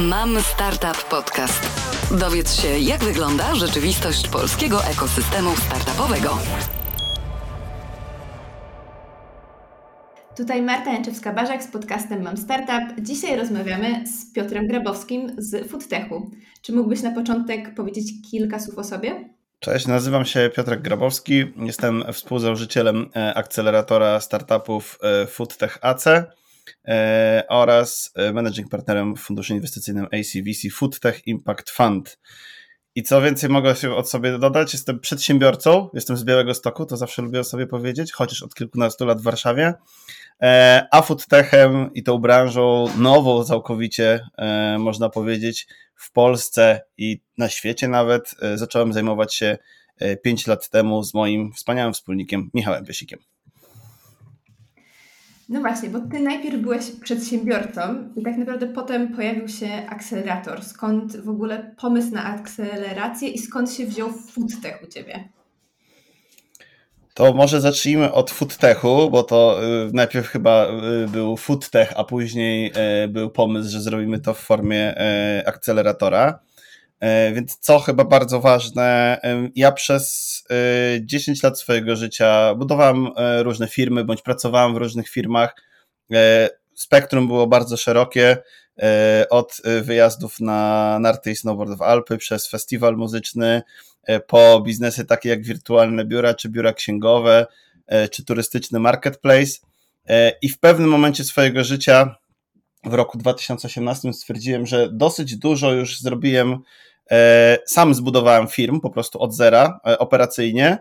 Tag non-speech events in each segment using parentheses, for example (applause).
Mam Startup Podcast. Dowiedz się, jak wygląda rzeczywistość polskiego ekosystemu startupowego. Tutaj Marta Jęczewska-Barzak z podcastem Mam Startup. Dzisiaj rozmawiamy z Piotrem Grabowskim z Foodtechu. Czy mógłbyś na początek powiedzieć kilka słów o sobie? Cześć, nazywam się Piotrek Grabowski. Jestem współzałożycielem e, akceleratora startupów e, Foodtech AC oraz managing partnerem w funduszu inwestycyjnym ACVC Foodtech Impact Fund. I co więcej mogę się od sobie dodać, jestem przedsiębiorcą, jestem z Białego Stoku, to zawsze lubię sobie powiedzieć, chociaż od kilkunastu lat w Warszawie, a foodtechem i tą branżą nową całkowicie, można powiedzieć, w Polsce i na świecie nawet zacząłem zajmować się 5 lat temu z moim wspaniałym wspólnikiem Michałem Piesikiem. No właśnie, bo ty najpierw byłeś przedsiębiorcą i tak naprawdę potem pojawił się akcelerator. Skąd w ogóle pomysł na akcelerację i skąd się wziął foodtech u ciebie? To może zacznijmy od foodtechu, bo to y, najpierw chyba y, był foodtech, a później y, był pomysł, że zrobimy to w formie akceleratora. Więc co chyba bardzo ważne, ja przez 10 lat swojego życia budowałem różne firmy, bądź pracowałem w różnych firmach. Spektrum było bardzo szerokie, od wyjazdów na narty i snowboard w Alpy, przez festiwal muzyczny, po biznesy takie jak wirtualne biura, czy biura księgowe, czy turystyczny marketplace. I w pewnym momencie swojego życia, w roku 2018, stwierdziłem, że dosyć dużo już zrobiłem sam zbudowałem firm po prostu od zera e, operacyjnie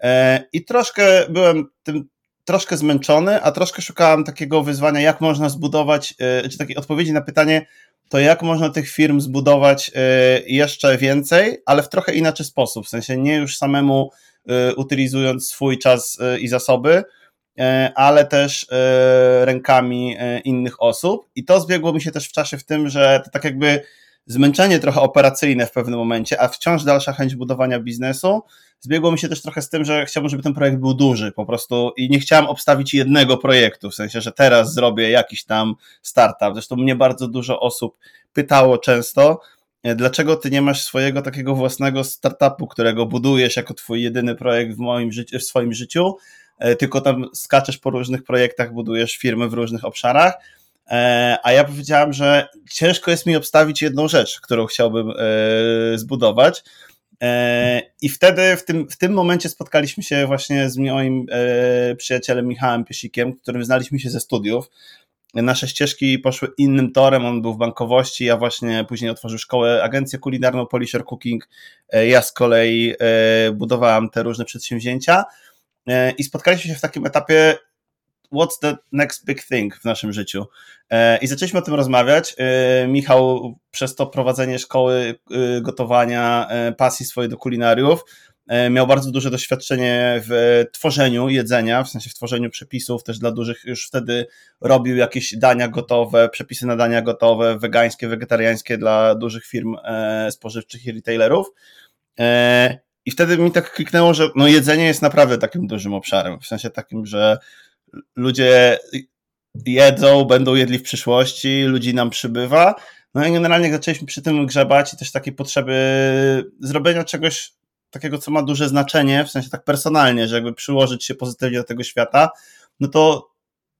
e, i troszkę byłem tym troszkę zmęczony, a troszkę szukałem takiego wyzwania, jak można zbudować, czy takiej odpowiedzi na pytanie, to jak można tych firm zbudować jeszcze więcej, ale w trochę inaczej sposób, w sensie nie już samemu utylizując swój czas i zasoby, ale też rękami innych osób. I to zbiegło mi się też w czasie w tym, że tak jakby zmęczenie trochę operacyjne w pewnym momencie, a wciąż dalsza chęć budowania biznesu. Zbiegło mi się też trochę z tym, że chciałbym, żeby ten projekt był duży po prostu i nie chciałem obstawić jednego projektu, w sensie, że teraz zrobię jakiś tam startup. Zresztą mnie bardzo dużo osób pytało często, e, dlaczego ty nie masz swojego takiego własnego startupu, którego budujesz jako twój jedyny projekt w moim życiu, w swoim życiu, e, tylko tam skaczesz po różnych projektach, budujesz firmy w różnych obszarach. E, a ja powiedziałem, że ciężko jest mi obstawić jedną rzecz, którą chciałbym e, zbudować. E, I wtedy, w tym, w tym momencie spotkaliśmy się właśnie z moim przyjacielem Michałem Piesikiem, którym znaliśmy się ze studiów. Nasze ścieżki poszły innym torem, on był w bankowości, ja właśnie później otworzył szkołę, agencję kulinarną Polisher Cooking, ja z kolei budowałem te różne przedsięwzięcia i spotkaliśmy się w takim etapie, what's the next big thing w naszym życiu. E, I zaczęliśmy o tym rozmawiać. E, Michał przez to prowadzenie szkoły e, gotowania, pasji swojej do kulinariów, miał bardzo duże doświadczenie w tworzeniu jedzenia, w sensie w tworzeniu przepisów, też dla dużych już wtedy robił jakieś dania gotowe, przepisy na dania gotowe, wegańskie, wegetariańskie dla dużych firm spożywczych i retailerów. I wtedy mi tak kliknęło, że no jedzenie jest naprawdę takim dużym obszarem, w sensie takim, że ludzie jedzą, będą jedli w przyszłości, ludzi nam przybywa. No i generalnie zaczęliśmy przy tym grzebać i też takiej potrzeby zrobienia czegoś takiego, co ma duże znaczenie, w sensie tak personalnie, że jakby przyłożyć się pozytywnie do tego świata, no to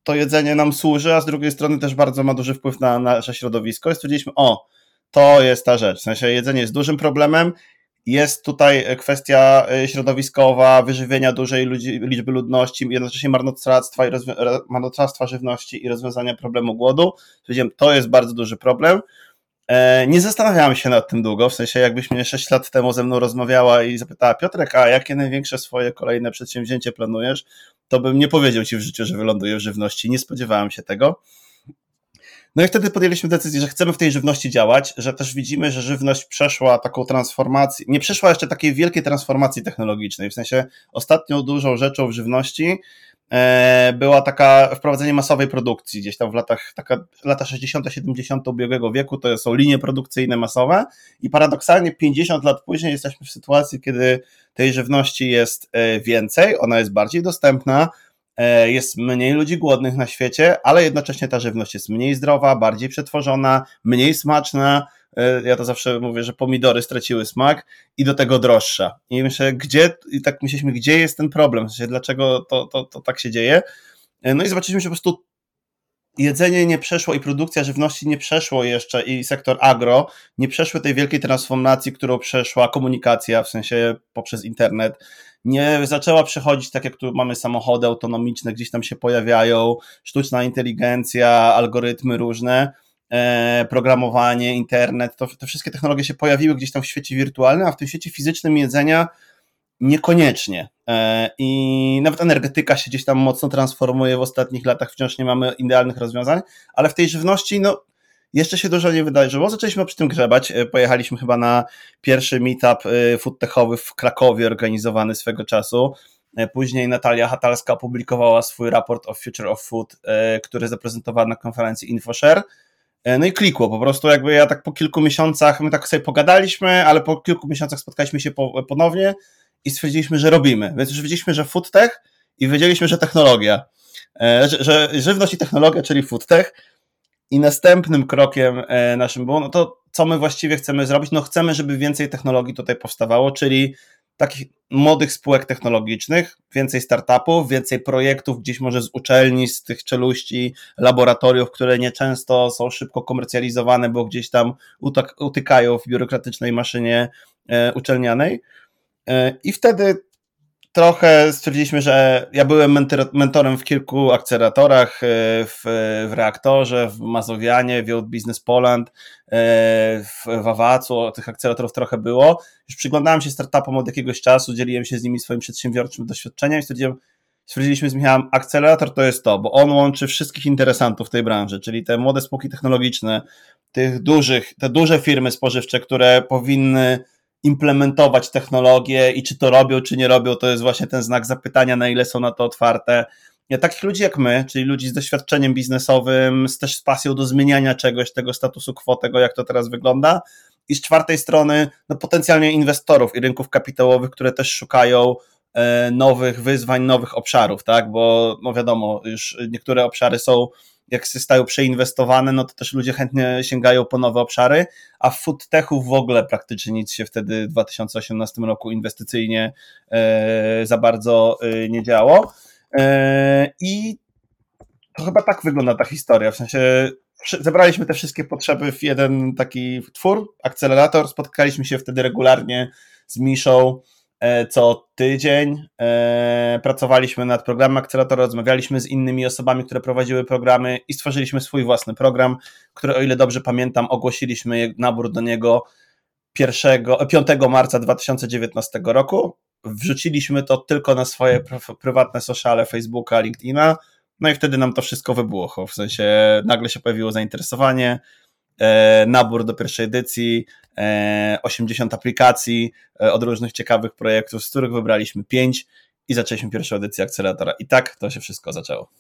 to jedzenie nam służy, a z drugiej strony też bardzo ma duży wpływ na nasze środowisko i stwierdziliśmy, o, to jest ta rzecz, w sensie jedzenie jest dużym problemem jest tutaj kwestia e, środowiskowa, wyżywienia dużej ludzi, liczby ludności, jednocześnie marnotrawstwa, i marnotrawstwa żywności i rozwiązania problemu głodu. Powiedziałem, to jest bardzo duży problem. E, nie zastanawiałem się nad tym długo, w sensie jakbyś mnie 6 lat temu ze mną rozmawiała i zapytała, Piotrek, a jakie największe swoje kolejne przedsięwzięcie planujesz, to bym nie powiedział ci w życiu, że wyląduję w żywności. Nie spodziewałem się tego. No i wtedy podjęliśmy decyzję, że chcemy w tej żywności działać, że też widzimy, że żywność przeszła taką transformację, nie przeszła jeszcze takiej wielkiej transformacji technologicznej, w sensie ostatnią dużą rzeczą w żywności e, była taka wprowadzenie masowej produkcji gdzieś tam w latach, taka, lata 60., 70. ubiegłego wieku, to są linie produkcyjne masowe i paradoksalnie 50 lat później jesteśmy w sytuacji, kiedy tej żywności jest e, więcej, ona jest bardziej dostępna, jest mniej ludzi głodnych na świecie, ale jednocześnie ta żywność jest mniej zdrowa, bardziej przetworzona, mniej smaczna. E, ja to zawsze mówię, że pomidory straciły smak i do tego droższa. I myślę, gdzie, i tak myśleliśmy, gdzie jest ten problem, w sensie, dlaczego to, to, to tak się dzieje. No i zobaczyliśmy, że po prostu jedzenie nie przeszło i produkcja żywności nie przeszło jeszcze i sektor agro nie przeszły tej wielkiej transformacji, którą przeszła komunikacja, w sensie poprzez internet. Nie zaczęła przechodzić tak jak tu mamy samochody autonomiczne, gdzieś tam się pojawiają, sztuczna inteligencja, algorytmy różne, e, programowanie, internet, to, te wszystkie technologie się pojawiły gdzieś tam w świecie wirtualnym, a w tym świecie fizycznym jedzenia Niekoniecznie. E, I nawet energetyka się gdzieś tam mocno transformuje w ostatnich latach, wciąż nie mamy idealnych rozwiązań, ale w tej żywności, no, jeszcze się dużo nie wydarzyło. Zaczęliśmy przy tym grzebać. E, pojechaliśmy chyba na pierwszy meetup e, foodtechowy w Krakowie, organizowany swego czasu. Później Natalia Hatalska opublikowała swój raport of Future of Food, który zaprezentowała na konferencji InfoShare. No i klikło, po prostu jakby ja tak po kilku miesiącach, my tak sobie pogadaliśmy, ale po kilku miesiącach spotkaliśmy się ponownie i stwierdziliśmy, że robimy. Więc już wiedzieliśmy, że foodtech i wiedzieliśmy, że technologia, e, że, że żywność i technologia, czyli foodtech. I następnym krokiem e, naszym było, no to co my właściwie chcemy zrobić? No chcemy, żeby więcej technologii tutaj powstawało, czyli takich młodych spółek technologicznych, więcej startupów, więcej projektów gdzieś może z uczelni, z tych czeluści, laboratoriów, które nieczęsto są szybko komercjalizowane, bo gdzieś tam utykają w biurokratycznej maszynie e, uczelnianej. E, I wtedy trochę stwierdziliśmy, że ja byłem mentorem w kilku akceleratorach, e, w, w Reaktorze, w Mazowianie, w Business Poland, e, w Wawacu, tych akceleratorów trochę było. Już przyglądałem się startupom od jakiegoś czasu, dzieliłem się z nimi swoim przedsiębiorczym doświadczeniem i stwierdziłem, stwierdziliśmy z Michałem, akcelerator to jest to, bo on łączy wszystkich interesantów w tej branży, czyli te młode spółki technologiczne, tych dużych, te duże firmy spożywcze, które powinny implementować technologię i czy to robią, czy nie robią, to jest właśnie ten znak zapytania, na ile są na to otwarte. Ja, takich ludzi jak my, czyli ludzi z doświadczeniem biznesowym, z też z pasją do zmieniania czegoś, tego statusu quo, tego jak to teraz wygląda. I z czwartej strony, no potencjalnie inwestorów i rynków kapitałowych, które też szukają e, nowych wyzwań, nowych obszarów, tak? Bo no wiadomo, już niektóre obszary są jak zostają przeinwestowane, no to też ludzie chętnie sięgają po nowe obszary, a w foodtechu w ogóle praktycznie nic się wtedy w 2018 roku inwestycyjnie e, za bardzo e, nie działo. E, I to chyba tak wygląda ta historia, w sensie zebraliśmy te wszystkie potrzeby w jeden taki twór, akcelerator, spotkaliśmy się wtedy regularnie z Miszą, co tydzień e, pracowaliśmy nad programem akceleratora, rozmawialiśmy z innymi osobami, które prowadziły programy i stworzyliśmy swój własny program, który, o ile dobrze pamiętam, ogłosiliśmy nabór do niego 1, 5 marca 2019 roku. Wrzuciliśmy to tylko na swoje prywatne sociale Facebooka, LinkedIna, no i wtedy nam to wszystko wybuchło, w sensie nagle się pojawiło zainteresowanie, E, nabór do pierwszej edycji, 80 e, aplikacji e, od różnych ciekawych projektów, z których wybraliśmy 5 i zaczęliśmy pierwszą edycję akceleratora. I tak to się wszystko zaczęło.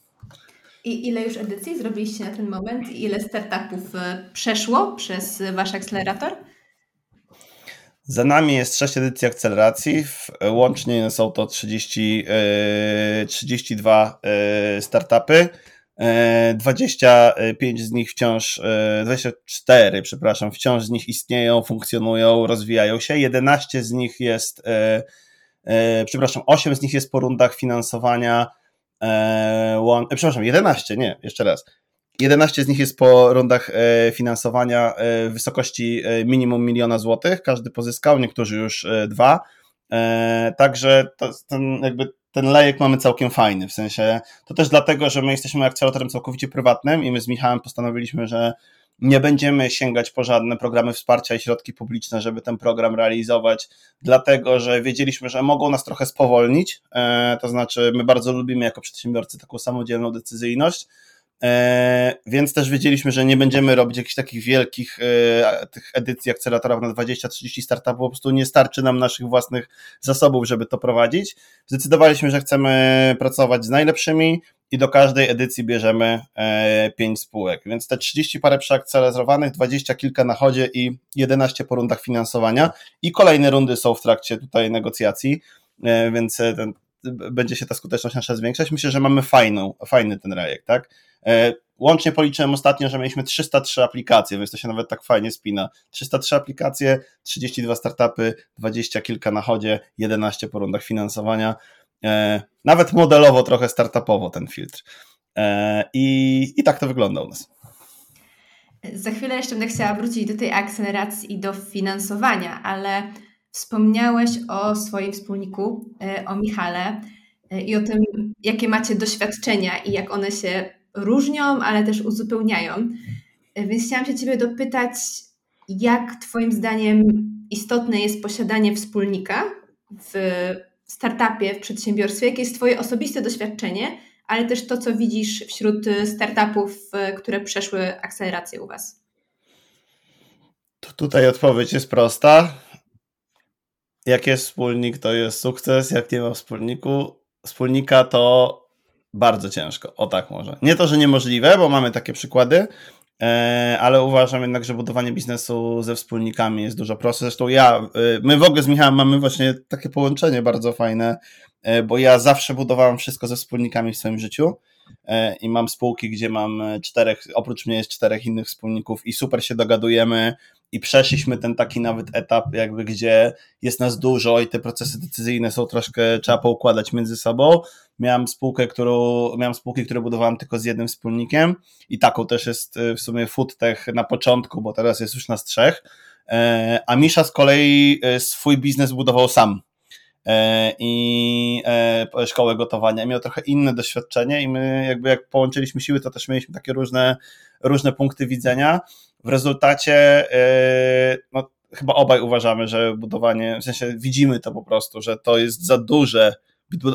I ile już edycji zrobiliście na ten moment? Ile startupów przeszło przez wasz akcelerator? Za nami jest 6 edycji akceleracji. Łącznie są to 30, 32 startupy. 25 e, z nich wciąż, 24, e, przepraszam, wciąż z nich istnieją, funkcjonują, rozwijają się. 11 z nich jest, e, przepraszam, 8 z nich jest po rundach finansowania. Przepraszam, 11, nie, jeszcze raz. 11 z nich jest po rundach finansowania w wysokości minimum miliona złotych. Każdy pozyskał, niektórzy już dwa. Także to, ten jakby ten lejek mamy całkiem fajny, w sensie to też dlatego, że my jesteśmy akceleratorem całkowicie prywatnym i my z Michałem postanowiliśmy, że nie będziemy sięgać po żadne programy wsparcia i środki publiczne, żeby ten program realizować, dlatego że wiedzieliśmy, że mogą nas trochę spowolnić. E, to znaczy, my bardzo lubimy jako przedsiębiorcy taką samodzielną decyzyjność, więc też wiedzieliśmy, że nie będziemy robić jakichś takich wielkich e, tych edycji akceleratorów na 20-30 startupów, po prostu nie starczy nam naszych własnych zasobów, żeby to prowadzić. Zdecydowaliśmy, że chcemy pracować z najlepszymi i do każdej edycji bierzemy 5 e, spółek, więc te 30 parę przeakcelerowanych, 20 kilka na chodzie i 11 po rundach finansowania. I kolejne rundy są w trakcie tutaj negocjacji, więc ten będzie się ta skuteczność nasza zwiększać. Myślę, że mamy fajną, fajny ten rejek, tak? Łącznie policzyłem ostatnio, że mieliśmy 303 aplikacje, więc to się nawet tak fajnie spina. 303 aplikacje, 32 startupy, 20 kilka na chodzie, 11 po rundach finansowania. Nawet modelowo, trochę startupowo ten filtr. I, i tak to wygląda u nas. Za chwilę jeszcze będę chciała wrócić do tej akceleracji i do finansowania, ale wspomniałeś o swoim wspólniku, e, o Michale e, i o tym, jakie macie doświadczenia i jak one się różnią, ale też uzupełniają. E, więc chciałam się Ciebie dopytać, jak Twoim zdaniem istotne jest posiadanie wspólnika w startupie, w przedsiębiorstwie? Jakie jest Twoje osobiste doświadczenie ale też to, co widzisz wśród startupów, które przeszły akcelerację u Was? To tutaj odpowiedź jest prosta. Jak jest wspólnik, to jest sukces. Jak nie ma wspólniku, wspólnika, to bardzo ciężko. O tak może. Nie to, że niemożliwe, bo mamy takie przykłady, e, ale uważam jednak, że budowanie biznesu ze wspólnikami jest dużo prostsze. Zresztą ja, e, my w ogóle z Michałem mamy właśnie takie połączenie bardzo fajne E, bo ja zawsze budowałem wszystko ze wspólnikami w swoim życiu i mam spółki, gdzie mam czterech, oprócz mnie jest czterech innych wspólników i super się dogadujemy i przeszliśmy ten taki nawet etap, jakby gdzie jest nas dużo i te procesy decyzyjne są troszkę, trzeba poukładać między sobą. Miałem spółkę, którą, miałem spółki, które budowałem tylko z jednym wspólnikiem i taką też jest e, w sumie foodtech na początku, bo teraz jest już nas trzech. A Misza z kolei swój biznes budował sam E, i e, szkołę gotowania. Miał trochę inne doświadczenie i my jakby jak połączyliśmy siły, to też mieliśmy takie różne, różne punkty widzenia. W rezultacie e, no, chyba obaj uważamy, że budowanie, w sensie widzimy to po prostu, że to jest za duże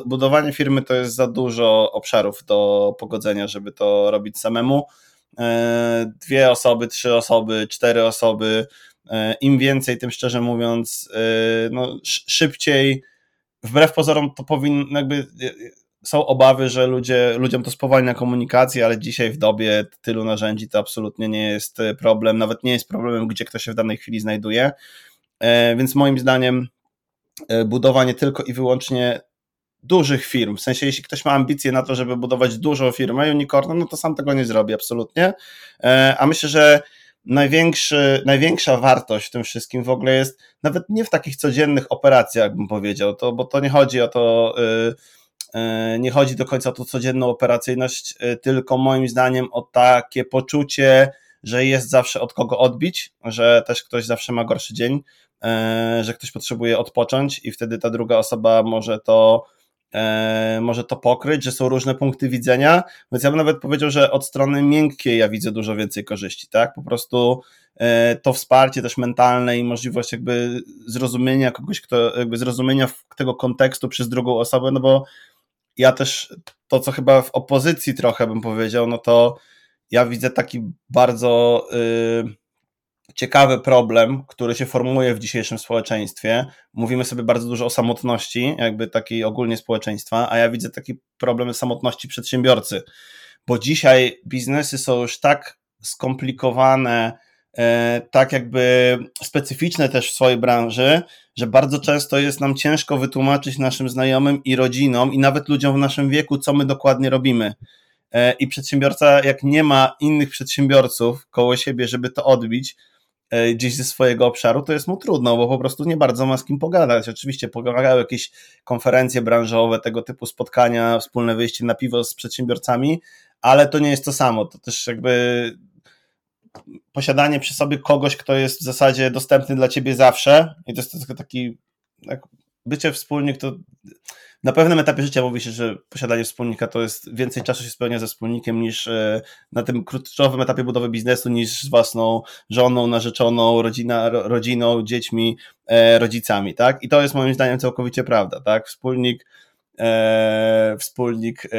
budowanie firmy to jest za dużo obszarów do pogodzenia, żeby to robić samemu. Dwie osoby, trzy osoby, cztery osoby, im więcej, tym szczerze mówiąc, no, szybciej wbrew pozorom to powinno jakby e, są obawy, że ludzie, ludziom to spowalnia komunikację, ale dzisiaj w dobie tylu narzędzi to absolutnie nie jest e, problem, nawet nie jest problemem, gdzie ktoś się w danej chwili znajduje. E, więc moim zdaniem budowanie tylko i wyłącznie dużych firm, w sensie jeśli ktoś ma ambicje na to, żeby budować dużą firmę, unicorn, no to sam tego nie zrobi absolutnie, a myślę, że największy, największa wartość w tym wszystkim w ogóle jest nawet nie w takich codziennych operacjach, bym powiedział, to, bo to nie chodzi o to, yy, yy, nie chodzi do końca o tą codzienną operacyjność, yy, tylko moim zdaniem o takie poczucie, że jest zawsze od kogo odbić, że też ktoś zawsze ma gorszy dzień, y, że ktoś potrzebuje odpocząć i wtedy ta druga osoba może to może to pokryć, że są różne punkty widzenia, więc ja bym nawet powiedział, że od strony miękkiej ja widzę dużo więcej korzyści, tak? Po prostu e, to wsparcie też mentalne i możliwość jakby zrozumienia kogoś, kto, jakby zrozumienia tego kontekstu przez drugą osobę, no bo ja też to, co chyba w opozycji trochę bym powiedział, no to ja widzę taki bardzo yy, ciekawy problem, który się formuje w dzisiejszym społeczeństwie. Mówimy sobie bardzo dużo o samotności, jakby takiej ogólnie społeczeństwa, a ja widzę taki problem samotności przedsiębiorcy, bo dzisiaj biznesy są już tak skomplikowane, e, tak jakby specyficzne też w swojej branży, że bardzo często jest nam ciężko wytłumaczyć naszym znajomym i rodzinom i nawet ludziom w naszym wieku, co my dokładnie robimy. E, I przedsiębiorca, jak nie ma innych przedsiębiorców koło siebie, żeby to odbić, gdzieś ze swojego obszaru, to jest mu trudno, bo po prostu nie bardzo ma z kim pogadać. Oczywiście pomagają jakieś konferencje branżowe, tego typu spotkania, wspólne wyjście na piwo z przedsiębiorcami, ale to nie jest to samo. To też jakby posiadanie przy sobie kogoś, kto jest w zasadzie dostępny dla ciebie zawsze i to jest taki bycie wspólnik to na pewnym etapie życia mówi się, że posiadanie wspólnika to jest więcej czasu się spełnia ze wspólnikiem niż e, na tym kluczowym etapie budowy biznesu niż z własną żoną, narzeczoną, rodzina, rodziną, dziećmi, e, rodzicami, tak? I to jest moim zdaniem całkowicie prawda, tak? Wspólnik e, wspólnik, e,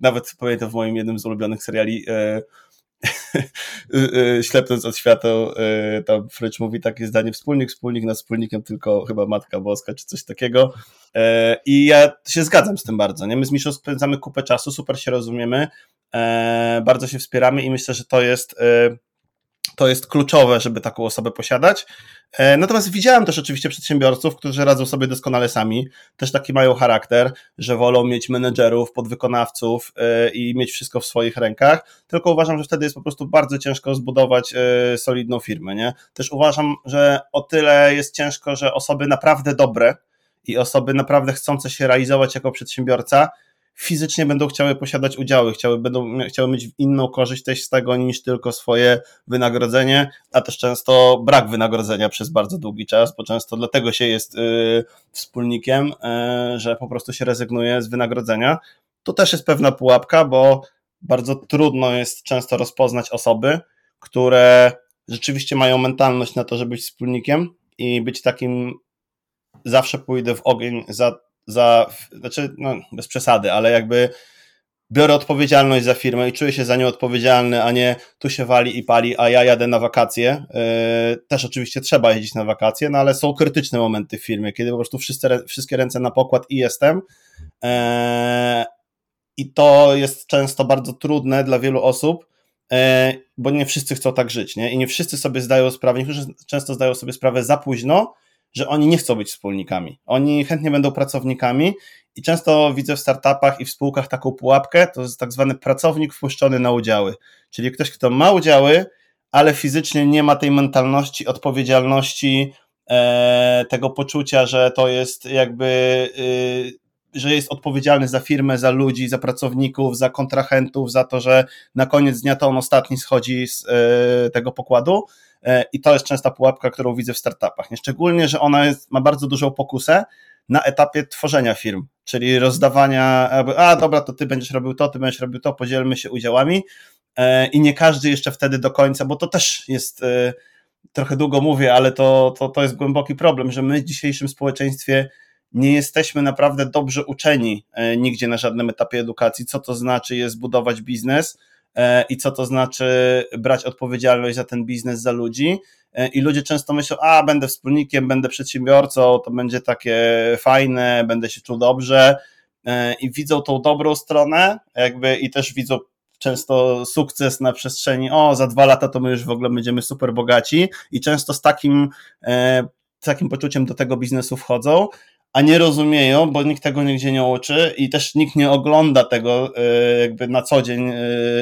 nawet pamiętam w moim jednym z ulubionych seriali e, (laughs) ślepnąc od świateł, tam Frycz mówi takie zdanie, wspólnik, wspólnik nad wspólnikiem, tylko chyba Matka Boska, czy coś takiego. E, I ja się zgadzam z tym bardzo, nie? My z Miszą spędzamy kupę czasu, super się rozumiemy, e, bardzo się wspieramy i myślę, że to jest to jest kluczowe, żeby taką osobę posiadać. E, natomiast widziałem też oczywiście przedsiębiorców, którzy radzą sobie doskonale sami, też taki mają charakter, że wolą mieć menedżerów, podwykonawców e, i mieć wszystko w swoich rękach, tylko uważam, że wtedy jest po prostu bardzo ciężko zbudować e, solidną firmę. Nie? Też uważam, że o tyle jest ciężko, że osoby naprawdę dobre i osoby naprawdę chcące się realizować jako przedsiębiorca, fizycznie będą chciały posiadać udziały, chciały, będą chciały mieć inną korzyść też z tego niż tylko swoje wynagrodzenie, a też często brak wynagrodzenia przez bardzo długi czas, bo często dlatego się jest y, wspólnikiem, y, że po prostu się rezygnuje z wynagrodzenia. To też jest pewna pułapka, bo bardzo trudno jest często rozpoznać osoby, które rzeczywiście mają mentalność na to, żeby być wspólnikiem i być takim zawsze pójdę w ogień za za, znaczy, no, bez przesady, ale jakby biorę odpowiedzialność za firmę i czuję się za nią odpowiedzialny, a nie tu się wali i pali, a ja jadę na wakacje. Yy, też oczywiście trzeba jeździć na wakacje, no ale są krytyczne momenty w firmie, kiedy po prostu wszyscy, wszystkie ręce na pokład i jestem. Yy, I to jest często bardzo trudne dla wielu osób, yy, bo nie wszyscy chcą tak żyć, nie? I nie wszyscy sobie zdają sprawę, niektórzy często zdają sobie sprawę za późno, że oni nie chcą być wspólnikami. Oni chętnie będą pracownikami i często widzę w startupach i w spółkach taką pułapkę, to jest tak zwany pracownik wpuszczony na udziały. Czyli ktoś, kto ma udziały, ale fizycznie nie ma tej mentalności, odpowiedzialności, e, tego poczucia, że to jest jakby, e, że jest odpowiedzialny za firmę, za ludzi, za pracowników, za kontrahentów, za to, że na koniec dnia to on ostatni schodzi z e, tego pokładu i to jest częsta pułapka, którą widzę w startupach. Szczególnie, że ona jest, ma bardzo dużą pokusę na etapie tworzenia firm, czyli rozdawania, a dobra, to ty będziesz robił to, ty będziesz robił to, podzielmy się udziałami e, i nie każdy jeszcze wtedy do końca, bo to też jest, e, trochę długo mówię, ale to, to, to jest głęboki problem, że my w dzisiejszym społeczeństwie nie jesteśmy naprawdę dobrze uczeni nigdzie na żadnym etapie edukacji, co to znaczy jest budować biznes, E, i co to znaczy brać odpowiedzialność za ten biznes, za ludzi. E, I ludzie często myślą, a będę wspólnikiem, będę przedsiębiorcą, to będzie takie fajne, będę się czuł dobrze. E, i widzą tą dobrą stronę, jakby i też widzą często sukces na przestrzeni, o, za dwa lata to my już w ogóle będziemy super bogaci i często z takim, takim poczuciem do tego biznesu wchodzą, a nie rozumieją, bo nikt tego nigdzie nie uczy i też nikt nie ogląda tego e, jakby na co dzień, e,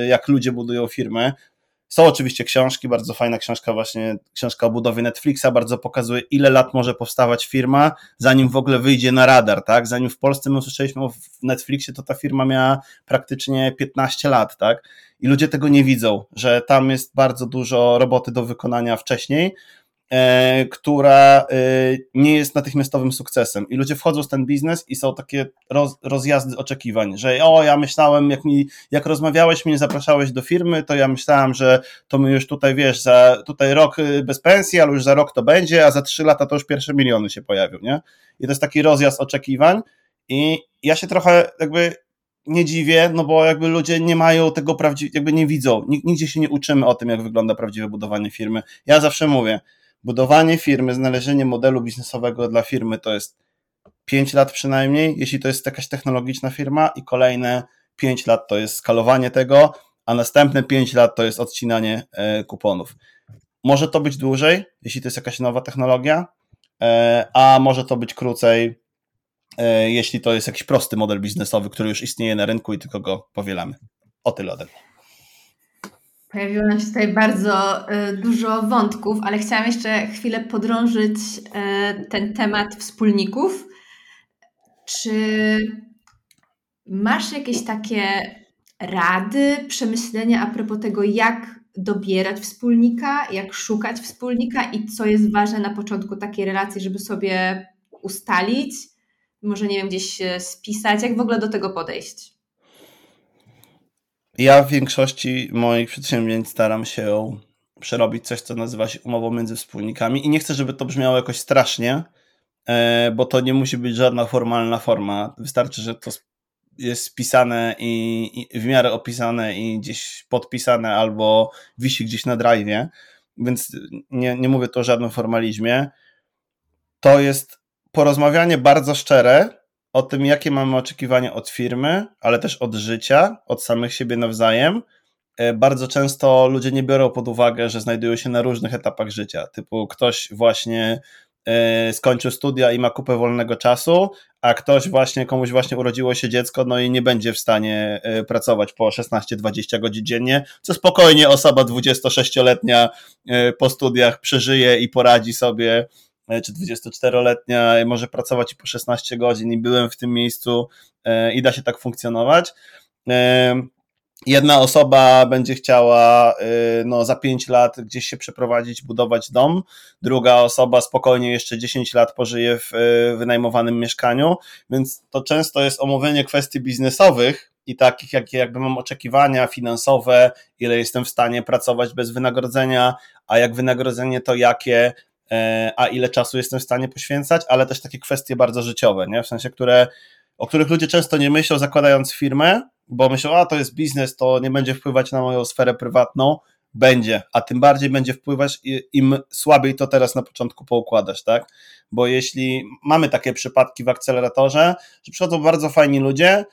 jak ludzie budują firmy. Są oczywiście książki, bardzo fajna książka właśnie, książka o budowie Netflixa, bardzo pokazuje ile lat może powstawać firma, zanim w ogóle wyjdzie na radar, tak? Zanim w Polsce my usłyszeliśmy o Netflixie, to ta firma miała praktycznie 15 lat, tak? I ludzie tego nie widzą, że tam jest bardzo dużo roboty do wykonania wcześniej, która e, nie jest natychmiastowym sukcesem. I ludzie wchodzą w ten biznes i są takie roz, rozjazdy oczekiwań, że o, ja myślałem, jak, mi, jak rozmawiałeś, mnie zapraszałeś do firmy, to ja myślałem, że to my już tutaj, wiesz, za tutaj rok y, bez pensji, ale już za rok to będzie, a za trzy lata to już pierwsze miliony się pojawią, nie? I to jest taki rozjazd oczekiwań i ja się trochę jakby nie dziwię, no bo jakby ludzie nie mają tego prawdziwie, jakby nie widzą, nigdzie się nie uczymy o tym, jak wygląda prawdziwe budowanie firmy. Ja zawsze mówię, budowanie firmy, znalezienie modelu biznesowego dla firmy to jest 5 lat przynajmniej, jeśli to jest jakaś technologiczna firma i kolejne 5 lat to jest skalowanie tego, a następne 5 lat to jest odcinanie e, kuponów. Może to być dłużej, jeśli to jest jakaś nowa technologia, e, a może to być krócej, e, jeśli to jest jakiś prosty model biznesowy, który już istnieje na rynku i tylko go powielamy. O tyle ode mnie. Pojawiło nam się tutaj bardzo y, dużo wątków, ale chciałam jeszcze chwilę podrążyć y, ten temat wspólników. Czy masz jakieś takie rady, przemyślenia a propos tego, jak dobierać wspólnika, jak szukać wspólnika i co jest ważne na początku takiej relacji, żeby sobie ustalić? Może nie wiem, gdzieś spisać, jak w ogóle do tego podejść? Ja w większości moich przedsięwzięć staram się przerobić coś, co nazywa się umową między wspólnikami i nie chcę, żeby to brzmiało jakoś strasznie, e, bo to nie musi być żadna formalna forma. Wystarczy, że to jest spisane i, w miarę opisane i gdzieś podpisane albo wisi gdzieś na drive, więc nie, nie mówię tu o żadnym formalizmie. To jest porozmawianie bardzo szczere o tym, jakie mamy oczekiwania od firmy, ale też od życia, od samych siebie nawzajem e, bardzo często ludzie nie biorą pod uwagę, że znajdują się na różnych etapach życia. Typu ktoś właśnie e, skończył studia i ma kupę wolnego czasu, a ktoś właśnie, komuś właśnie urodziło się dziecko, no i nie będzie w stanie e, pracować po 16-20 godzin dziennie, co spokojnie osoba 26-letnia po studiach przeżyje i poradzi sobie, czy 24-letnia może pracować i po 16 godzin i byłem w tym miejscu i da się tak funkcjonować. Jedna osoba będzie chciała no, za 5 lat gdzieś się przeprowadzić, budować dom, druga osoba spokojnie jeszcze 10 lat pożyje w wynajmowanym mieszkaniu, więc to często jest omówienie kwestii biznesowych i takich, jakie jakby mam oczekiwania finansowe, ile jestem w stanie pracować bez wynagrodzenia, a jak wynagrodzenie to jakie, e, a ile czasu jestem w stanie poświęcać, ale też takie kwestie bardzo życiowe, nie? w sensie, które, o których ludzie często nie myślą zakładając firmę, bo myślą, a to jest biznes, to nie będzie wpływać na moją sferę prywatną, będzie, a tym bardziej będzie wpływać, im słabiej to teraz na początku poukładasz, tak? Bo jeśli mamy takie przypadki w akceleratorze, że przychodzą bardzo fajni ludzie e,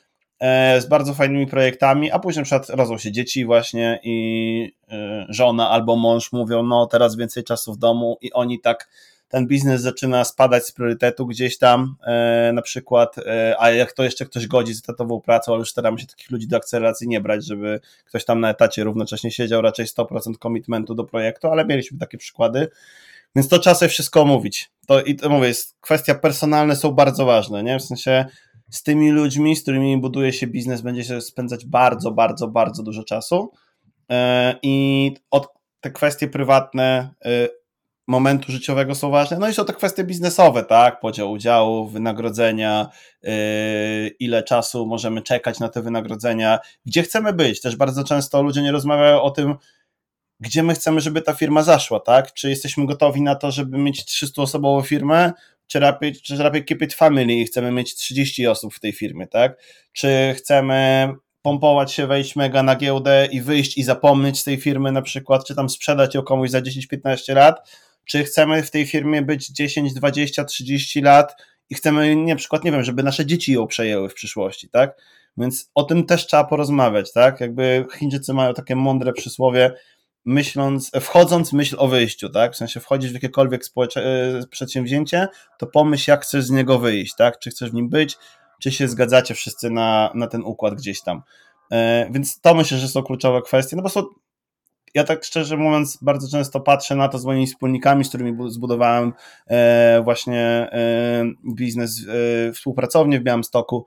z bardzo fajnymi projektami, a później na przykład rodzą się dzieci właśnie i e, żona albo mąż mówią, no teraz więcej czasu w domu i oni tak ten biznes zaczyna spadać z priorytetu gdzieś tam, e, na przykład, e, a jak to jeszcze ktoś godzi z etatową pracą, ale już staramy się takich ludzi do akceleracji nie brać, żeby ktoś tam na etacie równocześnie siedział, raczej 100% commitmentu do projektu, ale mieliśmy takie przykłady. Więc to sobie wszystko omówić. To, I to mówię, jest, kwestia personalne są bardzo ważne, nie? W sensie z tymi ludźmi, z którymi buduje się biznes, będzie się spędzać bardzo, bardzo, bardzo dużo czasu. E, I od, te kwestie prywatne momentu życiowego są ważne. No i są to kwestie biznesowe, tak? Podział udziałów, wynagrodzenia, yy, ile czasu możemy czekać na te wynagrodzenia, gdzie chcemy być. Też bardzo często ludzie nie rozmawiają o tym, gdzie my chcemy, żeby ta firma zaszła, tak? Czy jesteśmy gotowi na to, żeby mieć 300-osobową firmę, czy raczej, czy raczej keep it family i chcemy mieć 30 osób w tej firmie, tak? Czy chcemy pompować się, wejść mega na giełdę i wyjść i zapomnieć z tej firmy na przykład, czy tam sprzedać ją komuś za 10-15 lat, czy chcemy w tej firmie być 10, 20, 30 lat i chcemy na przykład, nie wiem, żeby nasze dzieci ją przejęły w przyszłości, tak? Więc o tym też trzeba porozmawiać, tak? Jakby Chińczycy mają takie mądre przysłowie, myśląc, wchodząc myśl o wyjściu, tak? W sensie wchodzisz w jakiekolwiek e, przedsięwzięcie, to pomyśl, jak chcesz z niego wyjść, tak? Czy chcesz w nim być, czy się zgadzacie wszyscy na, na ten układ gdzieś tam. E, więc to myślę, że są kluczowe kwestie, no bo są ja tak szczerze mówiąc bardzo często patrzę na to z moimi wspólnikami, z którymi zbudowałem e, właśnie e, biznes, e, współpracownię w Białymstoku.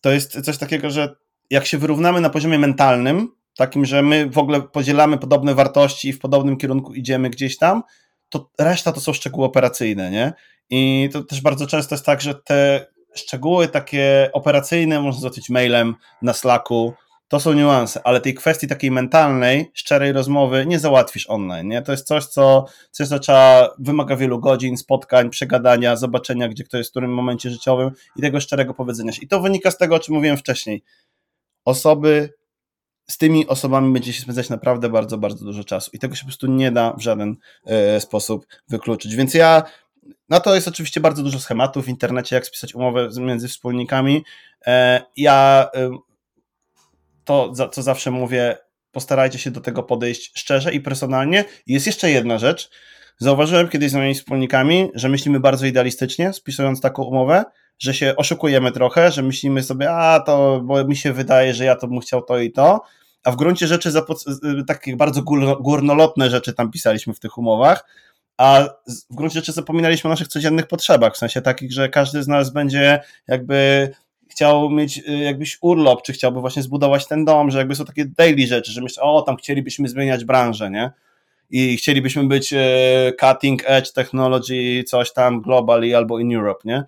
To jest coś takiego, że jak się wyrównamy na poziomie mentalnym, takim, że my w ogóle podzielamy podobne wartości i w podobnym kierunku idziemy gdzieś tam, to reszta to są szczegóły operacyjne, nie? I to też bardzo często jest tak, że te szczegóły takie operacyjne można załatwić mailem na Slacku, to są niuanse, ale tej kwestii takiej mentalnej, szczerej rozmowy nie załatwisz online, nie? To jest coś, co, coś, co trzeba, wymaga wielu godzin, spotkań, przegadania, zobaczenia, gdzie kto jest w którym momencie życiowym i tego szczerego powiedzenia się. I to wynika z tego, o czym mówiłem wcześniej. Osoby, z tymi osobami będzie się spędzać naprawdę bardzo, bardzo dużo czasu i tego się po prostu nie da w żaden e, sposób wykluczyć. Więc ja no to jest oczywiście bardzo dużo schematów w internecie, jak spisać umowę między wspólnikami. E, ja e, to, co zawsze mówię, postarajcie się do tego podejść szczerze i personalnie. I jest jeszcze jedna rzecz. Zauważyłem kiedyś z moimi wspólnikami, że myślimy bardzo idealistycznie, spisując taką umowę, że się oszukujemy trochę, że myślimy sobie, a to, bo mi się wydaje, że ja to bym chciał to i to, a w gruncie rzeczy takie bardzo górnolotne rzeczy tam pisaliśmy w tych umowach, a w gruncie rzeczy zapominaliśmy o naszych codziennych potrzebach, w sensie takich, że każdy z nas będzie jakby chciał mieć y, jakbyś urlop, czy chciałby właśnie zbudować ten dom, że jakby są takie daily rzeczy, że myślę, o tam chcielibyśmy zmieniać branżę, nie? I chcielibyśmy być y, cutting edge technology, coś tam globally albo in Europe, nie?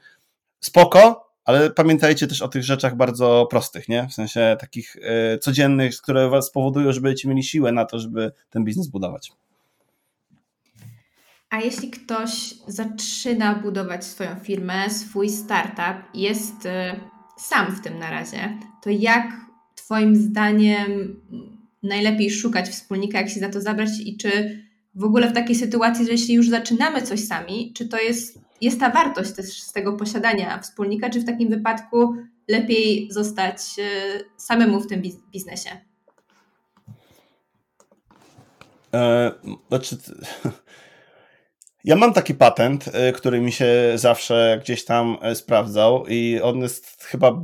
Spoko, ale pamiętajcie też o tych rzeczach bardzo prostych, nie? W sensie takich y, codziennych, które was powodują, żeby będziecie mieli siłę na to, żeby ten biznes budować. A jeśli ktoś zaczyna budować swoją firmę, swój startup, jest sam w tym na razie, to jak Twoim zdaniem najlepiej szukać wspólnika, jak się za to zabrać i czy w ogóle w takiej sytuacji, że jeśli już zaczynamy coś sami, czy to jest, jest ta wartość też z tego posiadania wspólnika, czy w takim wypadku lepiej zostać e, samemu w tym biznesie? E, znaczy, (laughs) ja mam taki patent, e, który mi się zawsze gdzieś tam e, sprawdzał i on jest chyba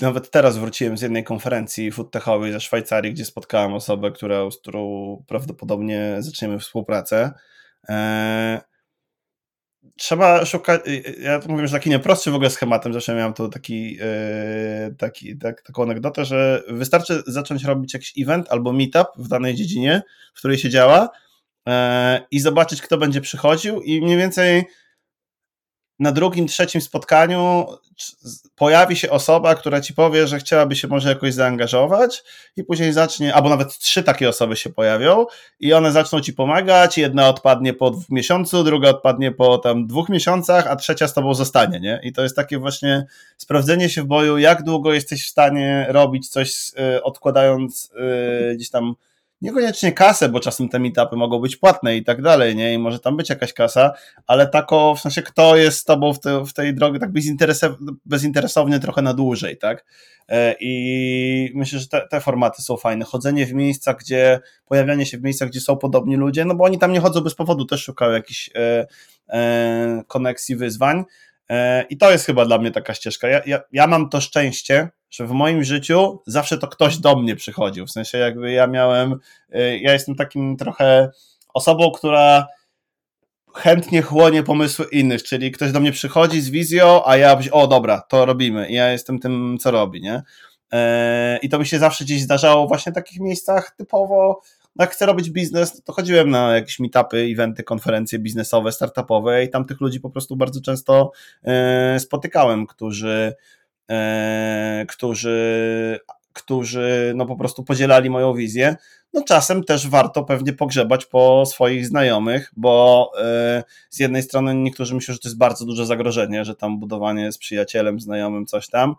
nawet teraz wróciłem z jednej konferencji foodtechowej ze Szwajcarii, gdzie spotkałem osobę, która, z którą prawdopodobnie zaczniemy współpracę. Trzeba szukać, ja to mówię, że taki nieprostszy w ogóle schematem, zawsze miałem tu taki, taki, tak, taką anegdotę, że wystarczy zacząć robić jakiś event albo meetup w danej dziedzinie, w której się działa e, i zobaczyć, kto będzie przychodził i mniej więcej na drugim, trzecim spotkaniu pojawi się osoba, która ci powie, że chciałaby się może jakoś zaangażować i później zacznie, albo nawet trzy takie osoby się pojawią i one zaczną ci pomagać, jedna odpadnie po miesiącu, druga odpadnie po tam dwóch miesiącach, a trzecia z tobą zostanie, nie? I to jest takie właśnie sprawdzenie się w boju, jak długo jesteś w stanie robić coś y, odkładając y, gdzieś tam niekoniecznie kasę, bo czasem te meetupy mogą być płatne i tak dalej, nie? I może tam być jakaś kasa, ale tako, w sensie kto jest z tobą w, te, w tej drodze tak bezinteresownie trochę na dłużej, tak? E, I myślę, że te, te, formaty są fajne. Chodzenie w miejscach, gdzie, pojawianie się w miejscach, gdzie są podobni ludzie, no bo oni tam nie chodzą bez powodu, też szukają jakichś e, e, koneksji, wyzwań. E, I to jest chyba dla mnie taka ścieżka. Ja, ja, ja mam to szczęście, że w moim życiu zawsze to ktoś do mnie przychodził. W sensie jakby ja miałem, y, ja jestem takim trochę osobą, która chętnie chłonie pomysły innych, czyli ktoś do mnie przychodzi z wizją, a ja o dobra, to robimy i ja jestem tym, co robi, nie? E, I to mi się zawsze gdzieś zdarzało właśnie w takich miejscach typowo, no jak chcę robić biznes, to chodziłem na jakieś meetupy, eventy, konferencje biznesowe, startupowe i tam tych ludzi po prostu bardzo często e, spotykałem, którzy którzy, którzy no po prostu podzielali moją wizję. No czasem też warto pewnie pogrzebać po swoich znajomych, bo e, z jednej strony niektórzy myślą, że to jest bardzo duże zagrożenie, że tam budowanie z przyjacielem, znajomym, coś tam, E,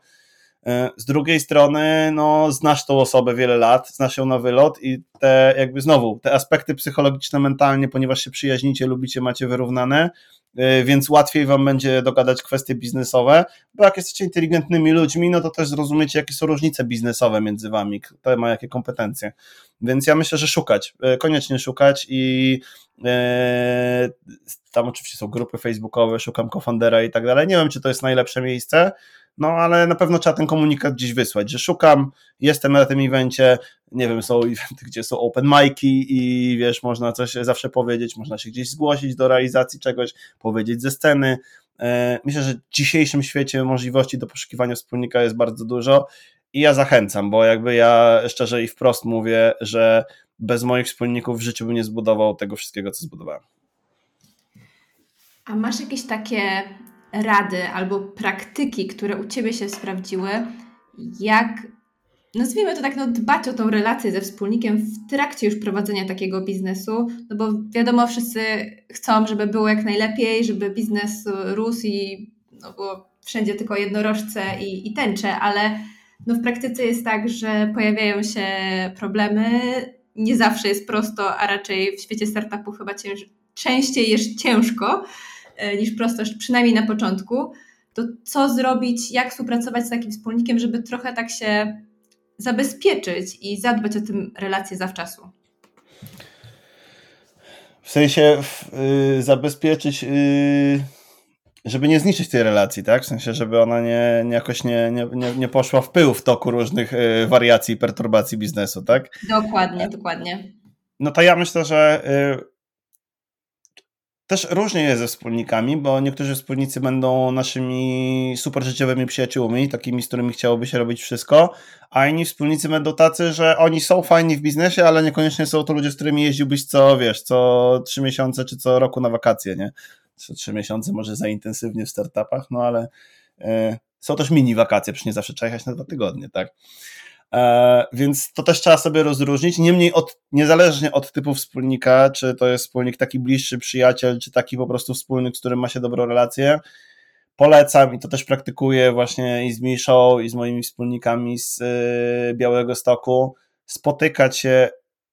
z drugiej strony, no, znasz tą osobę wiele lat, znasz ją na wylot i te, jakby znowu, te aspekty psychologiczne, mentalnie, ponieważ się przyjaźnicie, lubicie, macie wyrównane, e, więc łatwiej wam będzie dogadać kwestie biznesowe, bo jak jesteście inteligentnymi ludźmi, no to też zrozumiecie, jakie są różnice biznesowe między wami, kto ma jakie kompetencje. Więc ja myślę, że szukać, e, koniecznie szukać i tam oczywiście są grupy facebookowe, szukam kofandera i tak dalej. Nie wiem, czy to jest najlepsze miejsce, no ale na pewno trzeba ten komunikat gdzieś wysłać, że szukam, jestem na tym evencie, nie wiem, są (laughs) eventy, gdzie są open mic'i i wiesz, można coś zawsze powiedzieć, można się gdzieś zgłosić do realizacji czegoś, powiedzieć ze sceny. E, myślę, że w dzisiejszym świecie możliwości do poszukiwania wspólnika jest bardzo dużo i ja zachęcam, bo jakby ja szczerze i wprost mówię, że bez moich wspólników w życiu bym nie zbudował tego wszystkiego, co zbudowałem. A masz jakieś takie rady albo praktyki, które u Ciebie się sprawdziły, jak nazwijmy to tak, no, dbać o tą relację ze wspólnikiem w trakcie już prowadzenia takiego biznesu, no bo wiadomo, wszyscy chcą, żeby było jak najlepiej, żeby biznes rósł i no, było wszędzie tylko jednorożce i, i tęcze, ale no, w praktyce jest tak, że pojawiają się problemy, nie zawsze jest prosto, a raczej w świecie startupów chyba cięż, częściej jest ciężko, niż prostość, przynajmniej na początku, to co zrobić, jak współpracować z takim wspólnikiem, żeby trochę tak się zabezpieczyć i zadbać o tym relacje zawczasu? W sensie yy, zabezpieczyć, yy, żeby nie zniszczyć tej relacji, tak? W sensie, żeby ona nie, nie jakoś nie, nie, nie poszła w pył w toku różnych yy, wariacji i perturbacji biznesu, tak? Dokładnie, dokładnie. No to ja myślę, że y, też różnie jest ze wspólnikami, bo niektórzy wspólnicy będą naszymi super życiowymi przyjaciółmi, takimi, z którymi chciałoby się robić wszystko, a inni wspólnicy będą tacy, że oni są fajni w biznesie, ale niekoniecznie są to ludzie, z którymi jeździłbyś co, wiesz, co trzy miesiące czy co roku na wakacje, nie? Co trzy miesiące może za intensywnie w startupach, no ale y, są też mini wakacje, przecież nie zawsze trzeba jechać na dwa tygodnie, tak? E, więc to też trzeba sobie rozróżnić. Niemniej, od, niezależnie od typu wspólnika, czy to jest wspólnik taki bliższy, przyjaciel, czy taki po prostu wspólnik, z którym ma się dobrą relację, polecam i to też praktykuję właśnie i z Miszą, i z moimi wspólnikami z y, Białego Stoku, spotykać się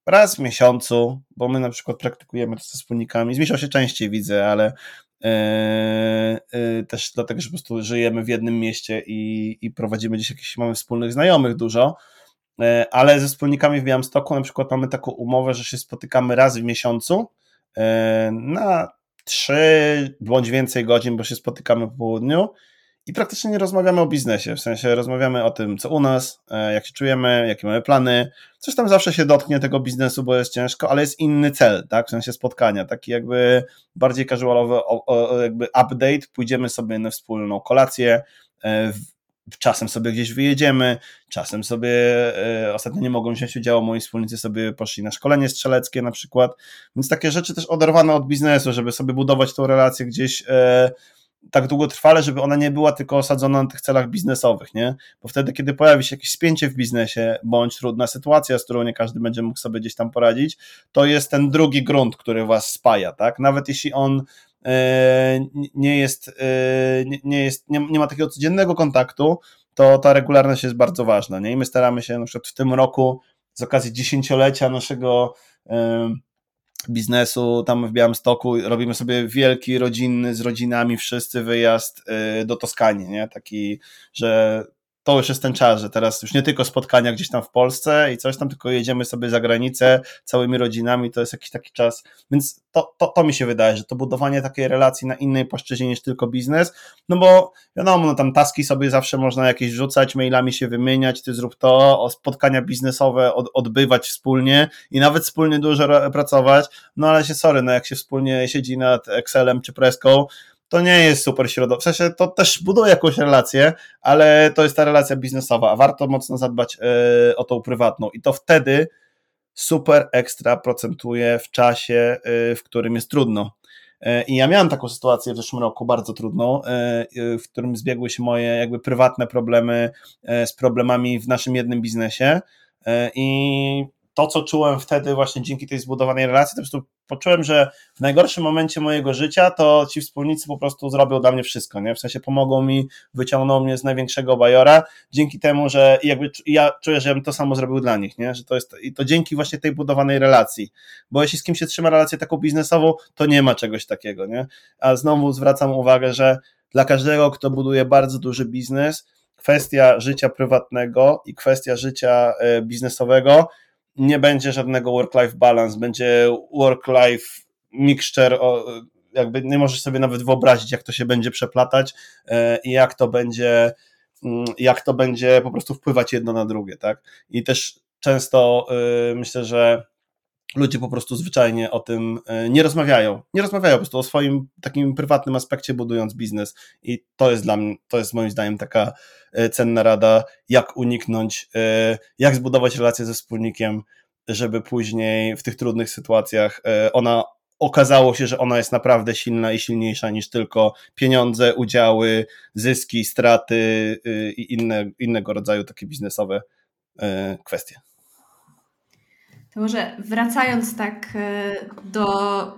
raz w miesiącu, bo my na przykład praktykujemy to ze wspólnikami. Z Miszą się częściej widzę, ale też dlatego, że po prostu żyjemy w jednym mieście i, i prowadzimy gdzieś jakieś, mamy wspólnych znajomych dużo, e, ale ze wspólnikami w Białymstoku na przykład mamy taką umowę, że się spotykamy raz w miesiącu e, na trzy bądź więcej godzin, bo się spotykamy po południu i praktycznie nie rozmawiamy o biznesie, w sensie rozmawiamy o tym, co u nas, e, jak się czujemy, jakie mamy plany. Coś tam zawsze się dotknie tego biznesu, bo jest ciężko, ale jest inny cel, tak, w sensie spotkania, taki jakby bardziej casualowy jakby update, pójdziemy sobie na wspólną kolację, e, czasem sobie gdzieś wyjedziemy, czasem sobie, e, ostatnio nie mogą wziąć udziału, moi wspólnicy sobie poszli na szkolenie strzeleckie na przykład, więc takie rzeczy też oderwane od biznesu, żeby sobie budować tą relację gdzieś tak długotrwale, żeby ona nie była tylko osadzona na tych celach biznesowych, nie? Bo wtedy, kiedy pojawi się jakieś spięcie w biznesie, bądź trudna sytuacja, z którą nie każdy będzie mógł sobie gdzieś tam poradzić, to jest ten drugi grunt, który was spaja, tak? Nawet jeśli on e, nie jest, e, nie, jest nie, nie ma takiego codziennego kontaktu, to ta regularność jest bardzo ważna, nie? I my staramy się na przykład w tym roku z okazji dziesięciolecia naszego e, biznesu tam w Białymstoku. Robimy sobie wielki rodzinny z rodzinami wszyscy wyjazd y, do Toskanii, nie? Taki, że to już jest ten czas, że teraz już nie tylko spotkania gdzieś tam w Polsce i coś tam, tylko jedziemy sobie za granicę całymi rodzinami, to jest jakiś taki czas, więc to, to, to mi się wydaje, że to budowanie takiej relacji na innej płaszczyźnie niż tylko biznes, no bo wiadomo, no tam taski sobie zawsze można jakieś rzucać, mailami się wymieniać, ty zrób to, o spotkania biznesowe od, odbywać wspólnie i nawet wspólnie dużo pracować, no ale się sorry, no jak się wspólnie siedzi nad Excelem czy Preską, to nie jest super środowisko. W sensie to też buduje jakąś relację, ale to jest ta relacja biznesowa, a warto mocno zadbać e, o tą prywatną i to wtedy super ekstra procentuje w czasie, e, w którym jest trudno. E, I ja miałem taką sytuację w zeszłym roku, bardzo trudną, w którym zbiegły się moje jakby prywatne problemy z problemami w naszym jednym biznesie. I to, co czułem wtedy właśnie dzięki tej zbudowanej relacji, to po prostu poczułem, że w najgorszym momencie mojego życia to ci wspólnicy po prostu zrobią dla mnie wszystko, nie? W sensie pomogą mi, wyciągną mnie z największego bajora, dzięki temu, że jakby ja czuję, że ja bym to samo zrobił dla nich, nie? Że to jest, i to dzięki właśnie tej budowanej relacji, bo jeśli z kimś się trzyma relację taką biznesową, to nie ma czegoś takiego, nie? A znowu zwracam uwagę, że dla każdego, kto buduje bardzo duży biznes, kwestia życia prywatnego i kwestia życia e, biznesowego nie będzie żadnego work-life balance, będzie work-life mixture, jakby nie możesz sobie nawet wyobrazić, jak to się będzie przeplatać e, i jak to będzie, mm, jak to będzie po prostu wpływać jedno na drugie, tak? I też często e, myślę, że ludzie po prostu zwyczajnie o tym e, nie rozmawiają. Nie rozmawiają po prostu o swoim takim prywatnym aspekcie budując biznes i to jest dla mnie, to jest moim zdaniem taka e, cenna rada, jak uniknąć, e, jak zbudować relację ze wspólnikiem, żeby później w tych trudnych sytuacjach ona okazało się, że ona jest naprawdę silna i silniejsza niż tylko pieniądze, udziały, zyski, straty i inne, innego rodzaju takie biznesowe kwestie. To może wracając tak e, do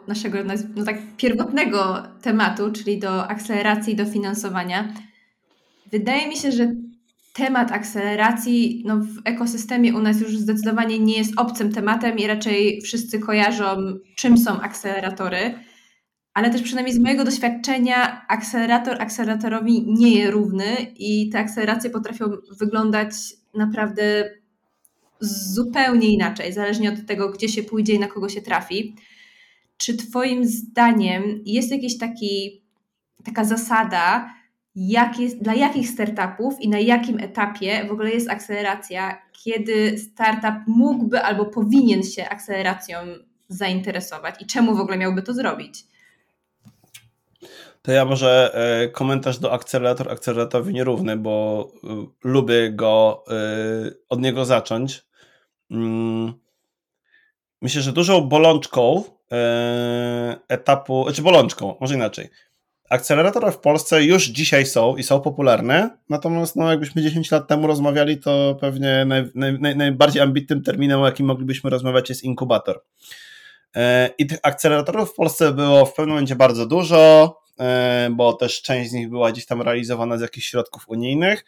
naszego no tak pierwotnego tematu, czyli do akceleracji i dofinansowania, wydaje mi się, że temat akceleracji no, w ekosystemie u nas już zdecydowanie nie jest obcym tematem i raczej wszyscy kojarzą, czym są akceleratory. Ale też przynajmniej z mojego doświadczenia akcelerator akceleratorowi nie jest równy i te akceleracje potrafią wyglądać naprawdę zupełnie inaczej, zależnie od tego, gdzie się pójdzie i na kogo się trafi. Czy Twoim zdaniem jest jakiś taki, taka zasada, jak jest, dla jakich startupów i na jakim etapie w ogóle jest akceleracja, kiedy startup mógłby albo powinien się akceleracją zainteresować i czemu w ogóle miałby to zrobić? To ja może e, komentarz do akcelerator akceleratowi nierówny, bo e, lubię go e, od niego zacząć. Mm, myślę, że dużą bolączką etapu, czy znaczy bolączką, może inaczej. Akceleratory w Polsce już dzisiaj są i są popularne, natomiast no, jakbyśmy 10 lat temu rozmawiali, to pewnie naj, naj, najbardziej ambitnym terminem, o jakim moglibyśmy rozmawiać, jest inkubator. I tych akceleratorów w Polsce było w pewnym momencie bardzo dużo. E, bo też część z nich była gdzieś tam realizowana z jakichś środków unijnych.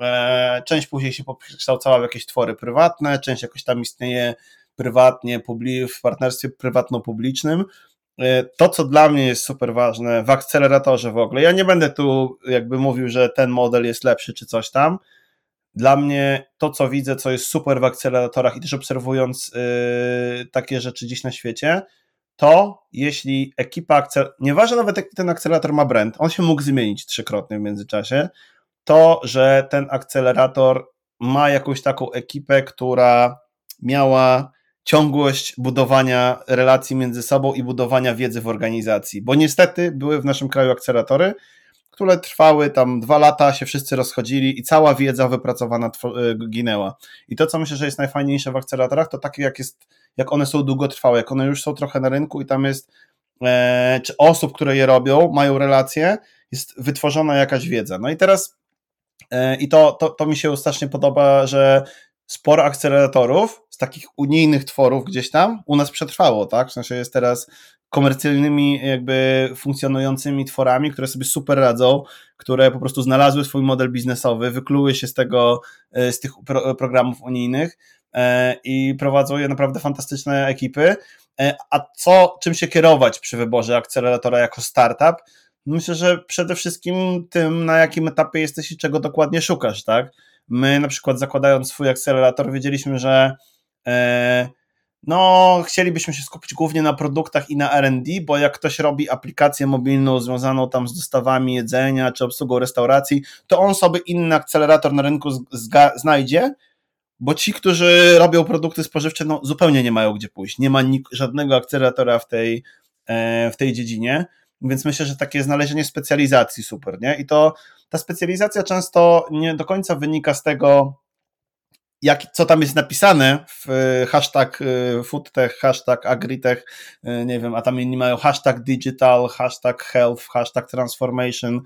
E, część później się przekształcała w jakieś twory prywatne, część jakoś tam istnieje prywatnie, w partnerstwie prywatno-publicznym. E, to, co dla mnie jest super ważne w akceleratorze w ogóle, ja nie będę tu jakby mówił, że ten model jest lepszy czy coś tam. dla mnie to, co widzę, co jest super w akceleratorach i też obserwując yy, takie rzeczy dziś na świecie, to jeśli ekipa, akcel... nieważne nawet jak ten akcelerator ma brand, on się mógł zmienić trzykrotnie w międzyczasie, to, że ten akcelerator ma jakąś taką ekipę, która miała ciągłość budowania relacji między sobą i budowania wiedzy w organizacji. Bo niestety były w naszym kraju akceleratory, które trwały tam dwa lata, się wszyscy rozchodzili i cała wiedza wypracowana y, ginęła. I to, co myślę, że jest najfajniejsze w akceleratorach, to takie, jak, jest, jak one są długotrwałe, jak one już są trochę na rynku i tam jest, e, czy osób, które je robią, mają relacje, jest wytworzona jakaś wiedza. No i teraz, i to, to, to mi się strasznie podoba, że sporo akceleratorów z takich unijnych tworów gdzieś tam u nas przetrwało, tak? W sensie jest teraz komercyjnymi, jakby funkcjonującymi tworami, które sobie super radzą, które po prostu znalazły swój model biznesowy, wykluły się z tego, e, z tych pro, programów unijnych e, i prowadzą je naprawdę fantastyczne ekipy. E, a co, czym się kierować przy wyborze akceleratora jako startup? Myślę, że przede wszystkim tym, na jakim etapie jesteś i czego dokładnie szukasz, tak? My na przykład zakładając swój akcelerator wiedzieliśmy, że e, no, chcielibyśmy się skupić głównie na produktach i na RD, bo jak ktoś robi aplikację mobilną związaną tam z dostawami jedzenia czy obsługą restauracji, to on sobie inny akcelerator na rynku znajdzie, bo ci, którzy robią produkty spożywcze, no zupełnie nie mają gdzie pójść. Nie ma żadnego akceleratora w tej, e, w tej dziedzinie. Więc myślę, że takie znalezienie specjalizacji super, nie? I to ta specjalizacja często nie do końca wynika z tego, jak, co tam jest napisane w e, hashtag e, foodtech, hashtag agritech, e, nie wiem, a tam inni mają hashtag digital, hashtag health, hashtag transformation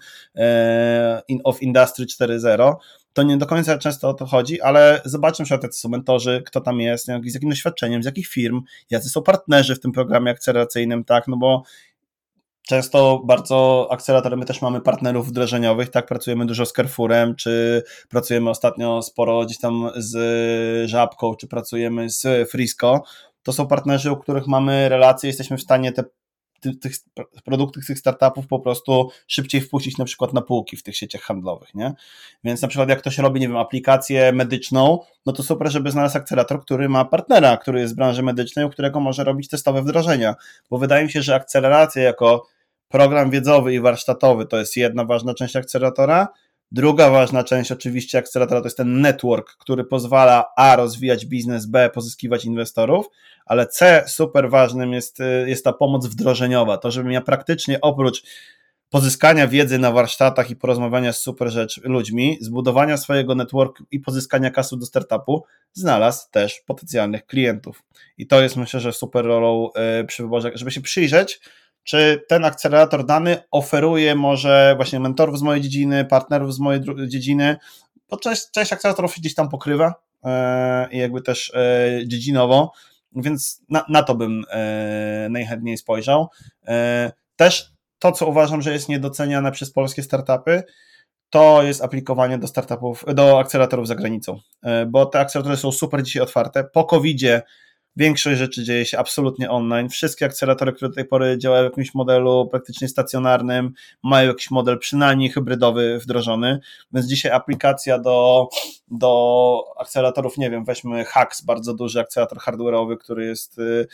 of industry 4.0 to nie do końca często o to chodzi, ale zobaczmy, że jacy są mentorzy, kto tam jest, z jakim doświadczeniem, z jakich firm, jacy są partnerzy w tym programie akceleracyjnym, tak, no bo Często bardzo akceleratorem my też mamy partnerów wdrożeniowych, tak, pracujemy dużo z Carrefourem, czy pracujemy ostatnio sporo gdzieś tam z Żabką, czy pracujemy z Frisco. To są partnerzy, u których mamy relacje, jesteśmy w stanie te tych produktów tych startupów po prostu szybciej wpuścić na przykład na półki w tych sieciach handlowych, nie? Więc na przykład jak ktoś robi, nie wiem, aplikację medyczną, no to super, żeby znalazł akcelerator, który ma partnera, który jest z branży medycznej, u którego może robić testowe wdrożenia, bo wydaje mi się, że akceleracja jako program wiedzowy i warsztatowy to jest jedna ważna część akceleratora, Druga ważna część oczywiście akceleratora to jest ten network, który pozwala A rozwijać biznes, B pozyskiwać inwestorów, ale C super ważnym jest, y, jest ta pomoc wdrożeniowa, to żebym ja praktycznie oprócz pozyskania wiedzy na warsztatach i porozmawiania z super rzecz ludźmi, zbudowania swojego networku i pozyskania kasu do startupu, znalazł też potencjalnych klientów. I to jest myślę, że super rolą y, przy wyborze, żeby się przyjrzeć, czy ten akcelerator dany oferuje może właśnie mentorów z mojej dziedziny, partnerów z mojej dziedziny, bo część, część akceleratorów się gdzieś tam pokrywa e, i jakby też e, dziedzinowo, więc na, na to bym e, najchętniej spojrzał. Też to, co uważam, że jest niedoceniane przez polskie startupy, to jest aplikowanie do startupów, do akceleratorów za granicą, bo te akceleratory są super dzisiaj otwarte. Po COVID-zie Większość rzeczy dzieje się absolutnie online. Wszystkie akceleratory, które do tej pory działają w jakimś modelu praktycznie stacjonarnym, mają jakiś model przynajmniej hybrydowy wdrożony, więc dzisiaj aplikacja do, do akceleratorów, nie wiem, weźmy Hacks, bardzo duży akcelerator hardware'owy, który jest y, y,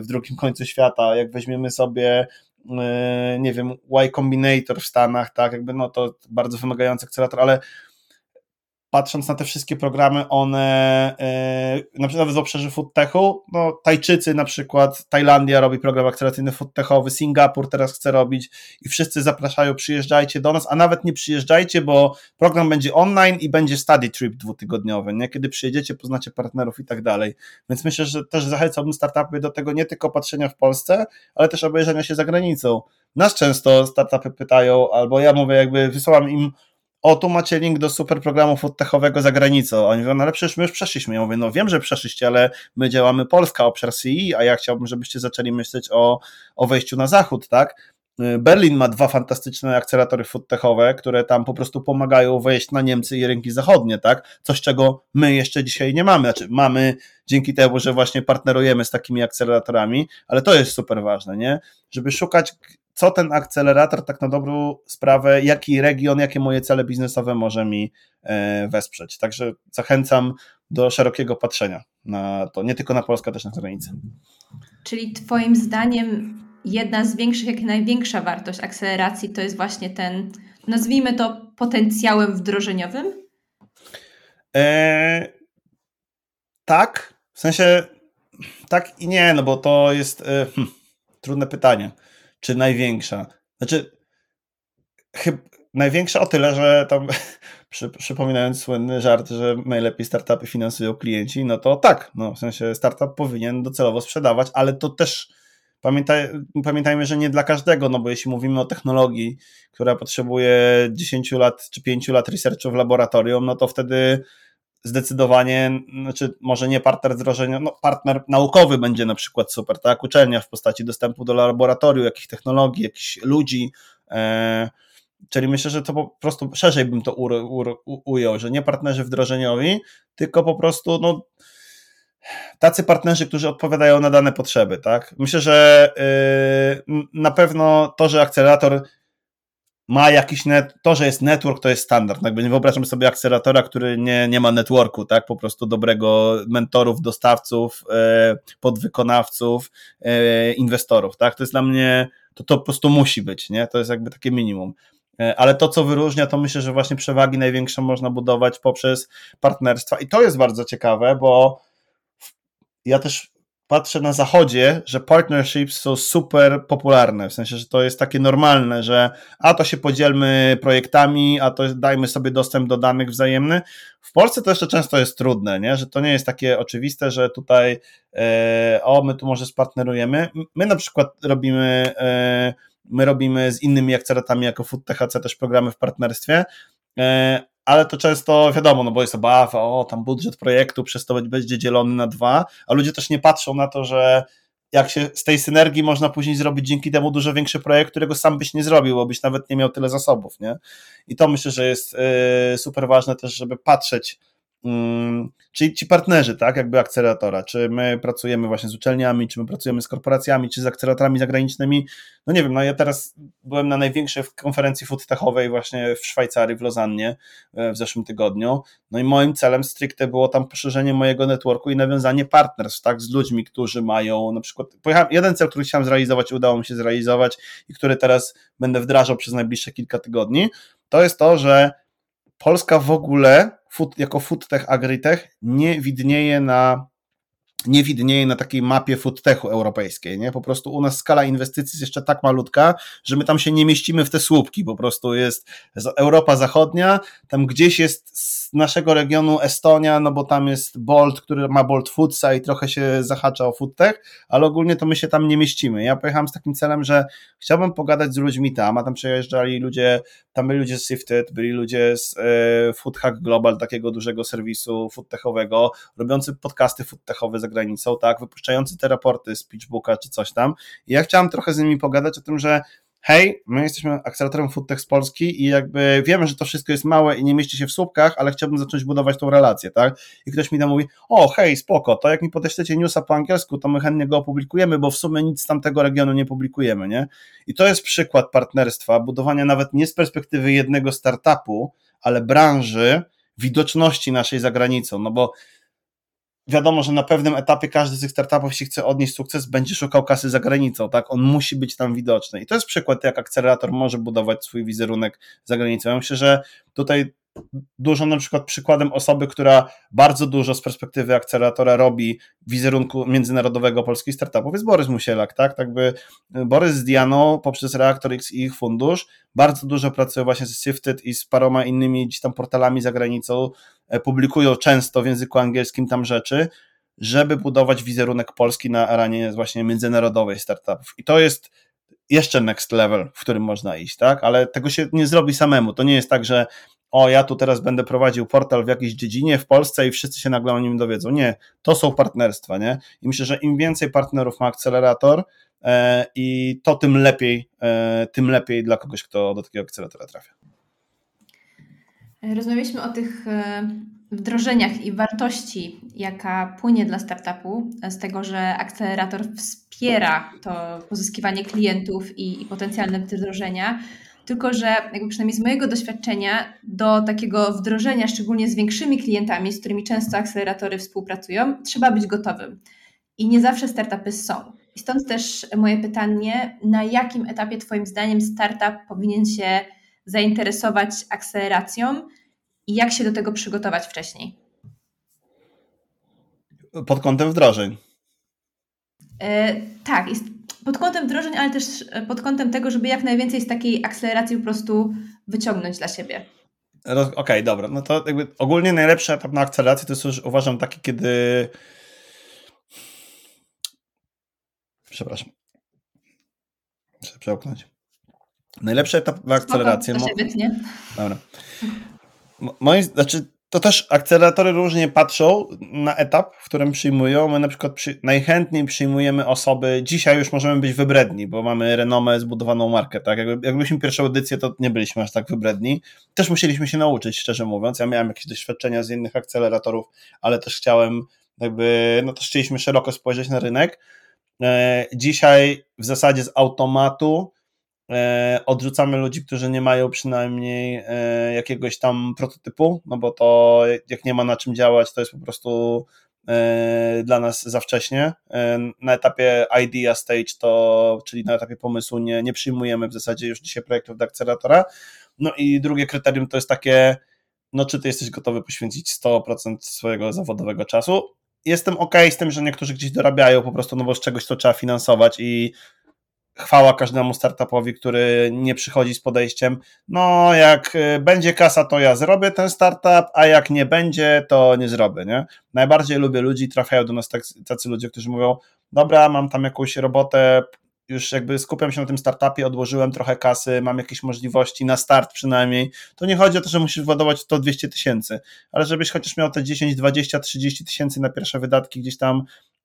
w drugim końcu świata. Jak weźmiemy sobie y, nie wiem, Y Combinator w Stanach, tak, jakby no to bardzo wymagający akcelerator, ale patrząc na te wszystkie programy, one yy, na przykład w obszarze foodtechu, no Tajczycy na przykład, Tajlandia robi program akceleracyjny foodtechowy, Singapur teraz chce robić i wszyscy zapraszają, przyjeżdżajcie do nas, a nawet nie przyjeżdżajcie, bo program będzie online i będzie study trip dwutygodniowy, nie? Kiedy przyjedziecie, poznacie partnerów i tak dalej. Więc myślę, że też zachęcałbym startupy do tego nie tylko patrzenia w Polsce, ale też obejrzenia się za granicą. Nas często startupy pytają, albo ja mówię, jakby wysyłam im o tu macie link do super programu foodtechowego za granicą. Oni mówią, no ale przecież my już przeszliśmy. Ja mówię, no wiem, że przeszliście, ale my działamy Polska, obszar CI, a ja chciałbym, żebyście zaczęli myśleć o, o wejściu na zachód, tak? Berlin ma dwa fantastyczne akceleratory foodtechowe, które tam po prostu pomagają wejść na Niemcy i rynki zachodnie, tak? Coś, czego my jeszcze dzisiaj nie mamy. Znaczy, mamy dzięki temu, że właśnie partnerujemy z takimi akceleratorami, ale to jest super ważne, nie? Żeby szukać co ten akcelerator tak na dobrą sprawę, jaki region, jakie moje cele biznesowe może mi e, wesprzeć. Także zachęcam do szerokiego patrzenia na to, nie tylko na Polskę, też na granicę. Czyli Twoim zdaniem jedna z większych, jak największa wartość akceleracji to jest właśnie ten, nazwijmy to potencjałem wdrożeniowym? E, tak, w sensie tak i nie, no bo to jest e, hm, trudne pytanie. Czy największa? Znaczy, chyba największa o tyle, że tam (laughs) przy, przypominając słynny żart, że najlepiej startupy finansują klienci, no to tak, no w sensie startup powinien docelowo sprzedawać, ale to też pamiętaj, pamiętajmy, że nie dla każdego, no bo jeśli mówimy o technologii, która potrzebuje 10 lat czy 5 lat researchu w laboratorium, no to wtedy zdecydowanie, znaczy może nie partner wdrożenia, no partner naukowy będzie na przykład super, tak? Uczelnia w postaci dostępu do laboratorium, jakichś technologii, jakichś ludzi. E, czyli myślę, że to po prostu szerzej bym to u, u, ujął, że nie partnerzy wdrożeniowi, tylko po prostu no, tacy partnerzy, którzy odpowiadają na dane potrzeby, tak? Myślę, że yy, na pewno to, że akcelerator ma jakiś net, to, że jest network, to jest standard. Jakby nie wyobrażam sobie akceleratora, który nie, nie ma networku, tak? Po prostu dobrego mentorów, dostawców, e, podwykonawców, e, inwestorów, tak? To jest dla mnie, to, to po prostu musi być, nie? To jest jakby takie minimum. E, ale to, co wyróżnia, to myślę, że właśnie przewagi największe można budować poprzez partnerstwa. I to jest bardzo ciekawe, bo ja też patrzę na zachodzie, że partnerships są super popularne, w sensie, że to jest takie normalne, że a to się podzielmy projektami, a to dajmy sobie dostęp do danych wzajemny. W Polsce to jeszcze często jest trudne, nie? że to nie jest takie oczywiste, że tutaj e, o, my tu może spartnerujemy. My na przykład robimy e, my robimy z innymi akceratami jako Food THC też programy w partnerstwie, e, ale to często wiadomo, no bo jest obawa, o tam budżet projektu przez to będzie dzielony na dwa, a ludzie też nie patrzą na to, że jak się z tej synergii można później zrobić dzięki temu dużo większy projekt, którego sam byś nie zrobił, bo byś nawet nie miał tyle zasobów, nie? I to myślę, że jest e, super ważne też, żeby patrzeć czyli ci partnerzy, tak, jakby akceleratora, czy my pracujemy właśnie z uczelniami, czy my pracujemy z korporacjami, czy z akceleratorami zagranicznymi, no nie wiem, no ja teraz byłem na największej konferencji foodtechowej właśnie w Szwajcarii, w Lozannie e, w zeszłym tygodniu, no i moim celem stricte było tam poszerzenie mojego networku i nawiązanie partnerstw, tak, z ludźmi, którzy mają na przykład, pojechałem, jeden cel, który chciałem zrealizować, udało mi się zrealizować i który teraz będę wdrażał przez najbliższe kilka tygodni, to jest to, że Polska w ogóle food, jako foodtech, agritech nie widnieje na nie widnieje na takiej mapie foodtechu europejskiej, nie? Po prostu u nas skala inwestycji jest jeszcze tak malutka, że my tam się nie mieścimy w te słupki, po prostu jest Europa Zachodnia, tam gdzieś jest z naszego regionu Estonia, no bo tam jest Bolt, który ma Bolt Foodsa i trochę się zahacza o foodtech, ale ogólnie to my się tam nie mieścimy. Ja pojechałem z takim celem, że chciałbym pogadać z ludźmi tam, a tam przejeżdżali ludzie, tam byli ludzie z Sifted, byli ludzie z e, Food Hack Global, takiego dużego serwisu foodtechowego, robiący podcasty foodtechowe za granicą, tak, wypuszczający te raporty z Pitchbooka czy coś tam. I ja chciałem trochę z nimi pogadać o tym, że hej, my jesteśmy akceleratorem Foodtech z Polski i jakby wiemy, że to wszystko jest małe i nie mieści się w słupkach, ale chciałbym zacząć budować tą relację, tak? I ktoś mi tam mówi, o hej, spoko, to jak mi podeślecie newsa po angielsku, to my chętnie go opublikujemy, bo w sumie nic z tamtego regionu nie publikujemy, nie? I to jest przykład partnerstwa, budowania nawet nie z perspektywy jednego startupu, ale branży, widoczności naszej za granicą, no bo wiadomo, że na pewnym etapie każdy z tych startupów, jeśli chce odnieść sukces, będzie szukał kasy za granicą, tak? On musi być tam widoczny. I to jest przykład, jak akcelerator może budować swój wizerunek za granicą. Ja myślę, że tutaj dużo na przykład przykładem osoby, która bardzo dużo z perspektywy akceleratora robi wizerunku międzynarodowego polskich startupów jest Borys Musielak, tak? tak by Borys z Dianą poprzez Reaktor X i ich fundusz bardzo dużo pracuje właśnie z Sifted i z paroma innymi gdzieś tam portalami za granicą, e, publikują często w języku angielskim tam rzeczy, żeby budować wizerunek Polski na arenie właśnie międzynarodowej startupów. I to jest jeszcze next level, w którym można iść, tak? Ale tego się nie zrobi samemu. To nie jest tak, że o, ja tu teraz będę prowadził portal w jakiejś dziedzinie w Polsce i wszyscy się nagle o nim dowiedzą. Nie, to są partnerstwa, nie? I myślę, że im więcej partnerów ma akcelerator, e, i to tym lepiej, e, tym lepiej dla kogoś, kto do takiego akceleratora trafia. Rozmawialiśmy o tych e, wdrożeniach i wartości, jaka płynie dla startupu, z tego, że akcelerator wspiera to pozyskiwanie klientów i, i potencjalne wdrożenia, tylko że jakby przynajmniej z mojego doświadczenia do takiego wdrożenia, szczególnie z większymi klientami, z którymi często akceleratory współpracują, trzeba być gotowym. I nie zawsze startupy są. I stąd też moje pytanie, na jakim etapie Twoim zdaniem startup powinien się zainteresować akceleracją i jak się do tego przygotować wcześniej? Pod kątem wdrożeń. E, tak, pod kątem wdrożeń, ale też pod kątem tego, żeby jak najwięcej z takiej akceleracji po prostu wyciągnąć dla siebie. Okej, okay, dobra. No to jakby ogólnie najlepszy etap na akceleracji to jest już uważam taki, kiedy. Przepraszam. Muszę przełknąć. Najlepszy etap na akceleracji. Spoko, to się wytnie. Dobra. Moim, znaczy, to też akceleratory różnie patrzą na etap, w którym przyjmują. My na przykład przy, najchętniej przyjmujemy osoby, dzisiaj już możemy być wybredni, bo mamy renomę, zbudowaną markę. Tak? Jakby, jakbyśmy pierwszą edycję, to nie byliśmy aż tak wybredni. Też musieliśmy się nauczyć, szczerze mówiąc. Ja miałem jakieś doświadczenia z innych akceleratorów, ale też chciałem jakby, no też chcieliśmy szeroko spojrzeć na rynek. E, dzisiaj w zasadzie z automatu odrzucamy ludzi, którzy nie mają przynajmniej e, jakiegoś tam prototypu, no bo to jak nie ma na czym działać, to jest po prostu e, dla nas za wcześnie. Na etapie idea stage, to, czyli na etapie pomysłu, nie, nie przyjmujemy w zasadzie już dzisiaj projektów do akceleratora. No i drugie kryterium to jest takie, no czy ty jesteś gotowy poświęcić 100% swojego zawodowego czasu. Jestem ok z tym, że niektórzy gdzieś dorabiają po prostu, no bo z czegoś to trzeba finansować i chwała każdemu startupowi, który nie przychodzi z podejściem, no jak y, będzie kasa, to ja zrobię ten startup, a jak nie będzie, to nie zrobię, nie? Najbardziej lubię ludzi, trafiają do nas tacy ludzie, którzy mówią, dobra, mam tam jakąś robotę, już jakby skupiam się na tym startupie, odłożyłem trochę kasy, mam jakieś możliwości na start przynajmniej, to nie chodzi o to, że musisz władować to 200 tysięcy, ale żebyś chociaż miał te 10, 20, 30 tysięcy na pierwsze wydatki gdzieś tam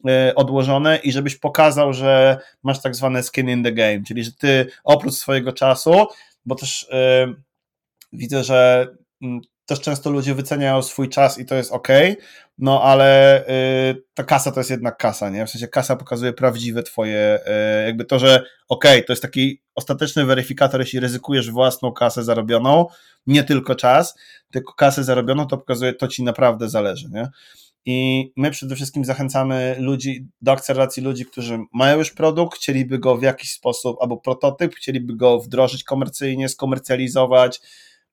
e, odłożone i żebyś pokazał, że masz tak zwane skin in the game, czyli że ty oprócz swojego czasu, bo też yy, widzę, że mm, też często ludzie wyceniają swój czas i to jest ok, no ale y, ta kasa to jest jednak kasa, nie? W sensie kasa pokazuje prawdziwe twoje, y, jakby to, że ok, to jest taki ostateczny weryfikator, jeśli ryzykujesz własną kasę zarobioną, nie tylko czas, tylko kasę zarobioną, to pokazuje, to ci naprawdę zależy, nie? I my przede wszystkim zachęcamy ludzi do akceleracji ludzi, którzy mają już produkt, chcieliby go w jakiś sposób, albo prototyp, chcieliby go wdrożyć komercyjnie, skomercjalizować,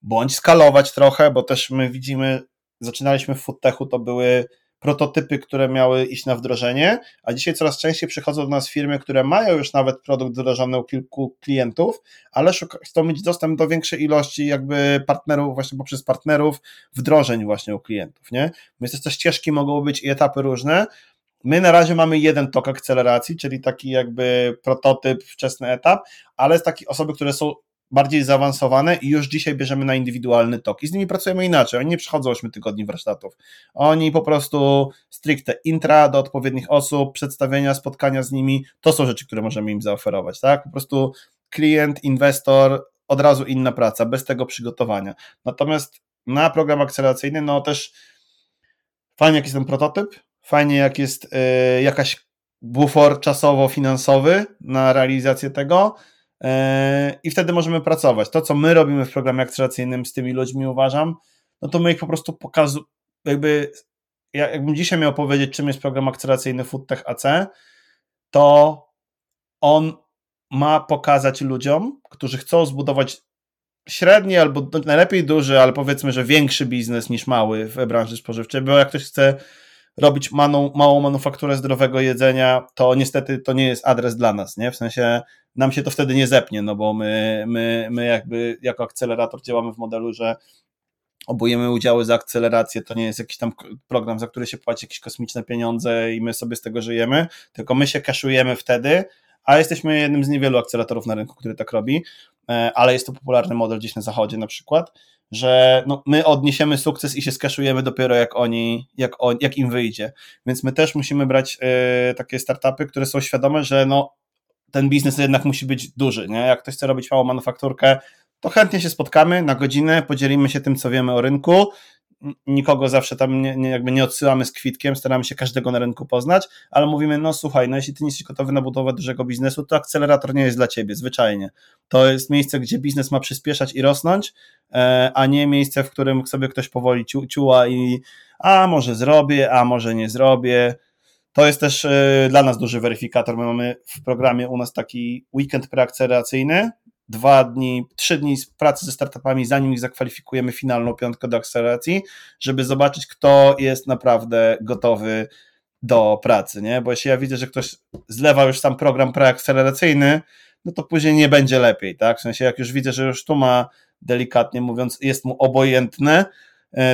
bądź skalować trochę, bo też my widzimy, zaczynaliśmy w Foodtechu, to były prototypy, które miały iść na wdrożenie, a dzisiaj coraz częściej przychodzą do nas firmy, które mają już nawet produkt wdrożony u kilku klientów, ale chcą mieć dostęp do większej ilości jakby partnerów, właśnie poprzez partnerów wdrożeń właśnie u klientów, nie? Więc te ścieżki mogą być i etapy różne, My na razie mamy jeden tok akceleracji, czyli taki jakby prototyp, wczesny etap, ale z takich osoby, które są bardziej zaawansowane i już dzisiaj bierzemy na indywidualny tok. I z nimi pracujemy inaczej. Oni nie przychodzą 8 tygodni warsztatów. Oni po prostu stricte intra do odpowiednich osób, przedstawienia, spotkania z nimi. To są rzeczy, które możemy im zaoferować. Tak? Po prostu klient, inwestor, od razu inna praca, bez tego przygotowania. Natomiast na program akceleracyjny, no też fajnie, jak jest ten prototyp, fajnie, jak jest y, jakaś bufor czasowo-finansowy na realizację tego, i wtedy możemy pracować. To, co my robimy w programie akceleracyjnym z tymi ludźmi, uważam, no to my ich po prostu pokazujemy, jakby, jakbym dzisiaj miał powiedzieć, czym jest program akceleracyjny FoodTech AC, to on ma pokazać ludziom, którzy chcą zbudować średni albo najlepiej duży, ale powiedzmy, że większy biznes niż mały w branży spożywczej, bo jak ktoś chce robić małą manufakturę zdrowego jedzenia, to niestety to nie jest adres dla nas, nie? W sensie nam się to wtedy nie zepnie, no bo my, my, my jakby jako akcelerator działamy w modelu, że obujemy udziały za akcelerację, to nie jest jakiś tam program, za który się płaci jakieś kosmiczne pieniądze i my sobie z tego żyjemy, tylko my się kaszujemy wtedy, a jesteśmy jednym z niewielu akceleratorów na rynku, który tak robi, e, ale jest to popularny model gdzieś na zachodzie na przykład, że no, my odniesiemy sukces i się skaszujemy dopiero jak oni, jak, on, jak im wyjdzie. Więc my też musimy brać y, takie startupy, które są świadome, że no, ten biznes jednak musi być duży. Nie? Jak ktoś chce robić małą manufakturkę, to chętnie się spotkamy na godzinę, podzielimy się tym, co wiemy o rynku. Nikogo zawsze tam nie, nie, jakby nie odsyłamy z kwitkiem, staramy się każdego na rynku poznać, ale mówimy, no słuchaj, no jeśli ty nie jesteś gotowy na budowę dużego biznesu, to akcelerator nie jest dla ciebie, zwyczajnie. To jest miejsce, gdzie biznes ma przyspieszać i rosnąć, e, a nie miejsce, w którym sobie ktoś powoli ciu, ciuła i a może zrobię, a może nie zrobię. To jest też e, dla nas duży weryfikator. My mamy w programie u nas taki weekend preakceleracyjny, dwa dni, trzy dni pracy ze startupami, zanim ich zakwalifikujemy finalną piątkę do akceleracji, żeby zobaczyć, kto jest naprawdę gotowy do pracy, nie? Bo jeśli ja widzę, że ktoś zlewa już sam program preakceleracyjny, no to później nie będzie lepiej, tak? W sensie, jak już widzę, że już tu ma, delikatnie mówiąc, jest mu obojętne,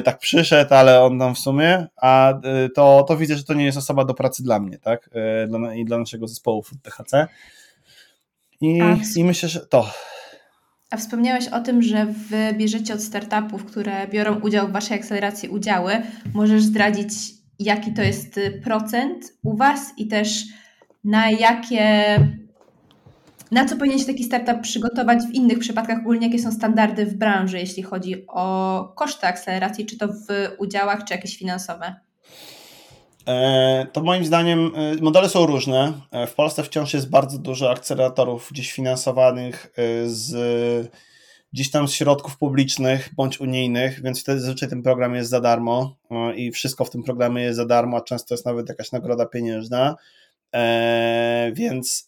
tak przyszedł, ale on tam w sumie, a e, to, to widzę, że to nie jest osoba do pracy dla mnie, tak? E, I dla naszego zespołu w THC. I, I myślę, że to. A wspomniałeś o tym, że wy bierzecie od startupów, które biorą udział w waszej akceleracji udziały. Możesz zdradzić, jaki to jest procent u was i też na jakie na co powinien się taki startup przygotować w innych przypadkach, ogólnie jakie są standardy w branży, jeśli chodzi o koszty akceleracji, czy to w udziałach, czy jakieś finansowe? E, to moim zdaniem e, modele są różne. E, w Polsce wciąż jest bardzo dużo akceleratorów gdzieś finansowanych z gdzieś tam z środków publicznych bądź unijnych, więc wtedy zazwyczaj ten program jest za darmo i wszystko w tym programie jest za darmo, a często jest nawet jakaś nagroda pieniężna. Więc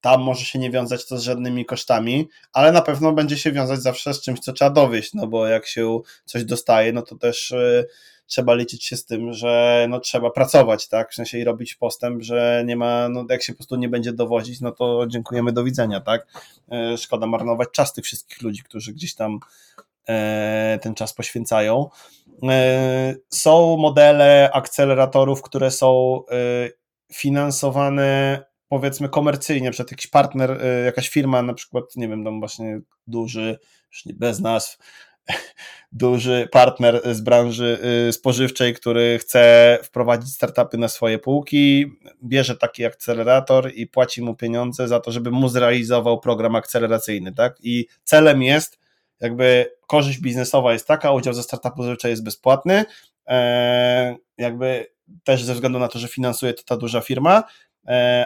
tam może się nie wiązać to z żadnymi kosztami, ale na pewno będzie się wiązać zawsze z czymś, co trzeba dowieść, no bo jak się coś dostaje, no to też trzeba liczyć się z tym, że no, trzeba pracować, tak, w sensie i robić postęp, że nie ma, no jak się po prostu nie będzie dowozić, no to dziękujemy, do widzenia, tak. E, szkoda marnować czas tych wszystkich ludzi, którzy gdzieś tam e, ten czas poświęcają. E, są modele akceleratorów, które są finansowane powiedzmy komercyjnie, przed jakiś partner, jakaś firma, na przykład, nie wiem, tam właśnie duży, już bez nazw, (laughs) duży partner z branży y, spożywczej, który chce wprowadzić startupy na swoje półki, bierze taki akcelerator i płaci mu pieniądze za to, żeby mu zrealizował program akceleracyjny, tak? I celem jest jakby korzyść biznesowa jest taka, udział ze startupu zazwyczaj jest bezpłatny, e, jakby też ze względu na to, że finansuje to ta duża firma,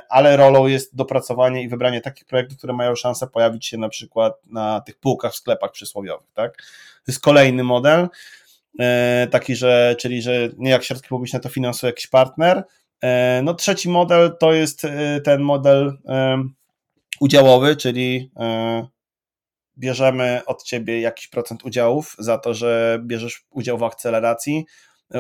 ale rolą jest dopracowanie i wybranie takich projektów, które mają szansę pojawić się na przykład na tych półkach w sklepach przysłowiowych. Tak? To jest kolejny model, e, taki, że, czyli że nie jak środki publiczne to finansuje jakiś partner. E, no trzeci model to jest ten model udziałowy, czyli bierzemy od ciebie jakiś procent udziałów za to, że bierzesz udział w akceleracji,